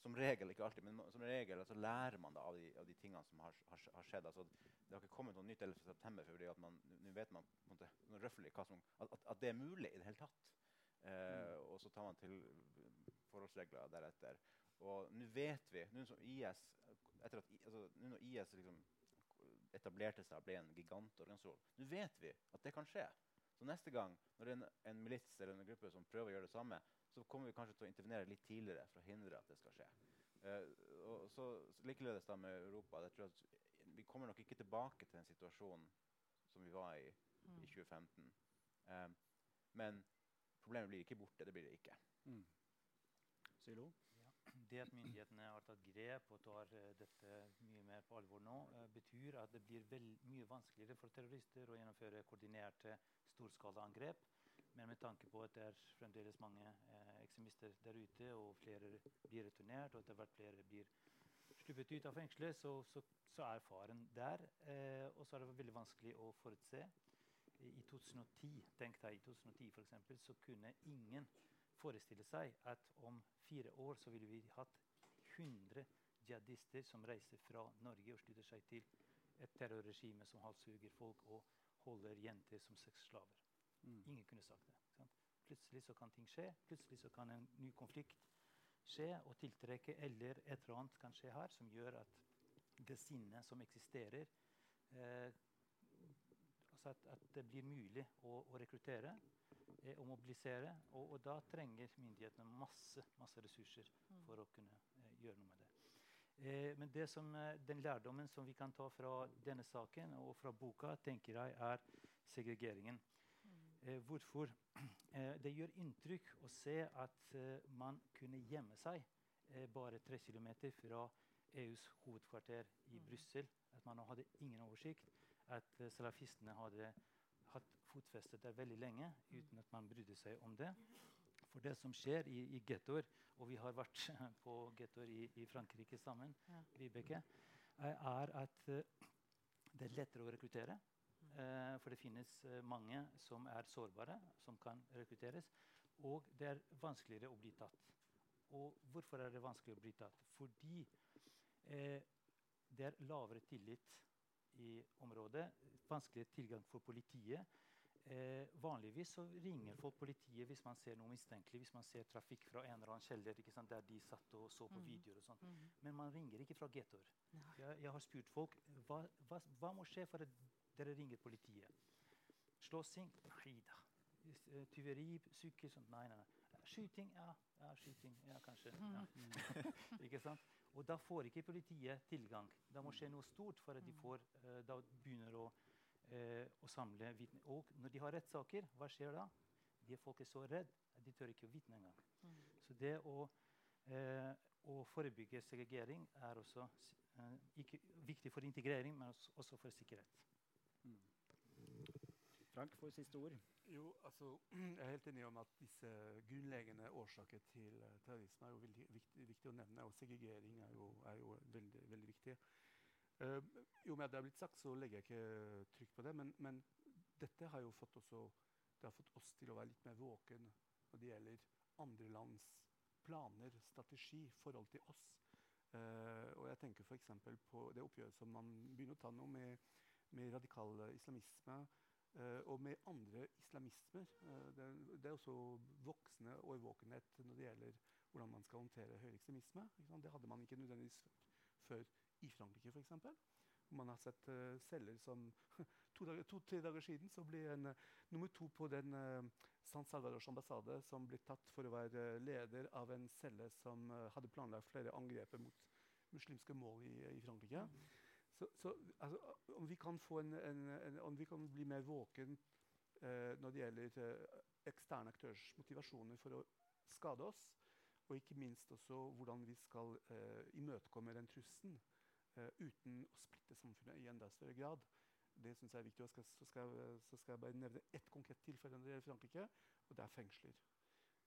Som regel, ikke alltid, men som regel altså, lærer man da av de, av de tingene som har, har, har skjedd. Altså, det har ikke kommet noe nytt 11.9. fordi at man, nå vet man på en røffelig at, at, det er mulig i det hele tatt. Eh, mm. Og så tar man til forholdsregler deretter. Og nå vet vi nå som IS, etter at, altså, når IS liksom etablerte seg og ble en gigantorganisasjon, nå vet vi at det kan skje. Så neste gang når det er en, en milits eller en gruppe som prøver å gjøre det samme, så kommer vi kanskje til å intervenere litt tidligere for å hindre at det skal skje. Eh, og så Likeledes da med Europa. Jeg tror at Vi kommer nok ikke tilbake til den situasjonen som vi var i mm. i 2015. Um, eh, men problemet blir ikke borte. Det blir det ikke. Mm.
Silo?
det at myndighetene har tatt grep og tar uh, dette mye mer på alvor nå, uh, betyr at det blir vel, mye vanskeligere for terrorister å gjennomføre koordinerte storskalaangrep. Men med tanke på at det er fremdeles mange eh, ekstremister der ute, og flere blir returnert, og etter hvert flere blir sluppet ut av fengselet, så, så, så er faren der. og så er det veldig vanskelig å forutse. I 2010, tenk deg, i 2010 for eksempel, så kunne ingen forestille seg at om fire år så ville vi hatt 100 jihadister som reiser fra Norge og slutter seg til et terrorregime som halshugger folk og holder jenter som sexslaver. Mm. Ingen kunne sagt det. Sant? Plutselig så kan ting skje. Plutselig så kan en ny konflikt skje og tiltrekke, eller et eller annet kan skje her som gjør at det sinnet som eksisterer eh, altså at, at, det blir mulig å, å rekruttere eh, og mobilisere. Og, og, da trenger myndighetene masse, masse ressurser mm. for å kunne eh, gjøre noe med det. Eh, men det som, eh, den lærdommen som vi kan ta fra denne saken og fra boka, tenker jeg er segregeringen. Eh, hvorfor? [clears throat] Eh, det gjør inntrykk å se at man kunne gjemme seg bare tre km fra EUs hovedkvarter i mm. Brussel. At man hadde ingen oversikt. At salafistene hadde hatt fotfeste der veldig lenge uten at man brydde seg om det. For det som skjer i, i gettoer, og vi har vært [laughs] på gettoer i, i, Frankrike sammen. Vibeke, er at det er lettere å rekruttere. Uh, for det finnes uh, mange som er sårbare, som kan rekrutteres. Og det er vanskeligere å bli tatt. Og hvorfor er det vanskelig å bli tatt? Fordi det er lavere tillit i området. Vanskeligere tilgang for politiet. Eh, vanligvis så ringer folk politiet hvis man ser noe mistenkelig, hvis man ser trafikk fra en eller annen kjeller der de satt og så på mm. videoer. og sånt. Mm. Men man ringer ikke fra gettoer. Jeg, jeg, har spurt folk hva, hva, hva, må skje for at dere ringer politiet. Slåssing? Nei da. Eh, tyveri? sykkel Sånn, nei, nei, nei. Skyting? Ja, ja skyting. Ja, kanskje. Ja. Mm. [laughs] ikke sant? Og da får ikke politiet tilgang. Da må skje noe stort for at de mm. får, uh, da begynner å, uh, å samle vitner. Og når de har rettssaker, hva skjer da? De folk er så redde at de tør ikke å vitne engang. Mm. Så det å, uh, å, forebygge segregering er også ikke, viktig for integrering, men også for sikkerhet.
Frank får siste ord.
Jo, altså, [clears throat] Jeg er helt enig om at disse grunnleggende årsaker til uh, terrorisme er jo veldig viktig, viktig, å nevne. Og segregering er jo, er jo veldig, veldig, viktig. Uh, jo at det er blitt sagt, så legger jeg ikke trykk på det. Men, men, dette har jo fått, også, det har fått oss til å være litt mer våken når det gjelder andre lands planer, strategi, forhold til oss. Uh, og jeg tenker f.eks. på det oppgjøret som man begynner å ta nå med, med radikal islamisme og med andre islamismer. Uh, det, det, er også voksende årvåkenhet når det gjelder hvordan man skal håndtere høyreekstremisme. Det hadde man ikke nødvendigvis før i Frankrike, f.eks. Man har sett celler som To-tre [laughs] to, dager siden så ble en nummer to på den San Salvadors ambassade som ble tatt for å være leder av en celle som uh, hadde planlagt flere angrep mot muslimske mål i, i Frankrike. Mm. Så, så altså, om, vi en, en, en, om, vi kan bli mer våken eh, når det gjelder eh, eksterne aktørers motivasjoner for å skade oss, og ikke minst også hvordan vi skal imøtekomme den trusselen uten å splitte samfunnet i enda større grad, det syns jeg er viktig. Skal, så, skal, så, skal, jeg bare nevne ett konkret tilfelle når det gjelder Frankrike, og det er fengsler.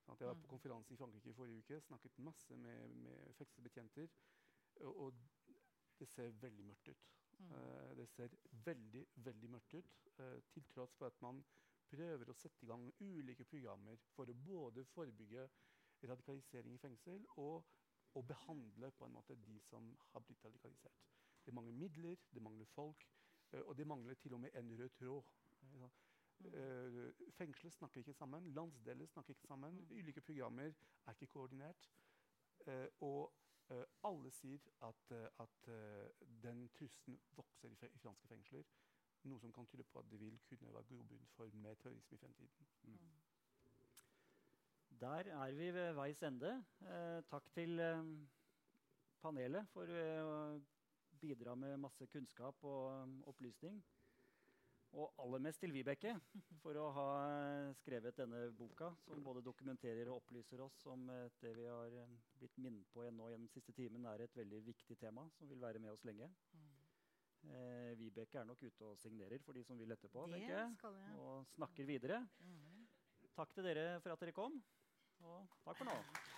Sånn jeg var på mm. konferanse i Frankrike i forrige uke, snakket masse med, med fengselsbetjenter. Og, og, det ser veldig mørkt ut. Mm. Uh, det ser veldig, veldig mørkt ut. Uh, til tross for at man prøver å sette i gang ulike programmer for å både forebygge radikalisering i fengsel og, og behandle på en måte de som har blitt radikalisert. Det mangler midler, det mangler folk. Eh, og det mangler til og med en rød tråd. Uh, fengsler snakker ikke sammen, landsdeler snakker ikke sammen. Mm. Ulike programmer er ikke koordinert. Og alle sier at, at den trusselen vokser i, i, franske fengsler. Noe som kan tyde på at det vil kunne være grobunn for mer terrorisme i fremtiden. Mm. mm.
Der er vi ved veis ende. takk til panelet for å bidra med masse kunnskap og um, opplysning. Og aller mest til Vibeke for å ha skrevet denne boka, som både dokumenterer og opplyser oss om det vi har um, blitt minnet på nå gjennom siste timen, er et veldig viktig tema som vil være med oss lenge. Mm. Eh, Vibeke er nok ute og signerer for de som vil etterpå.
Det tenker jeg.
Og snakker videre. Mm. Takk til dere for at dere kom. Og takk for nå.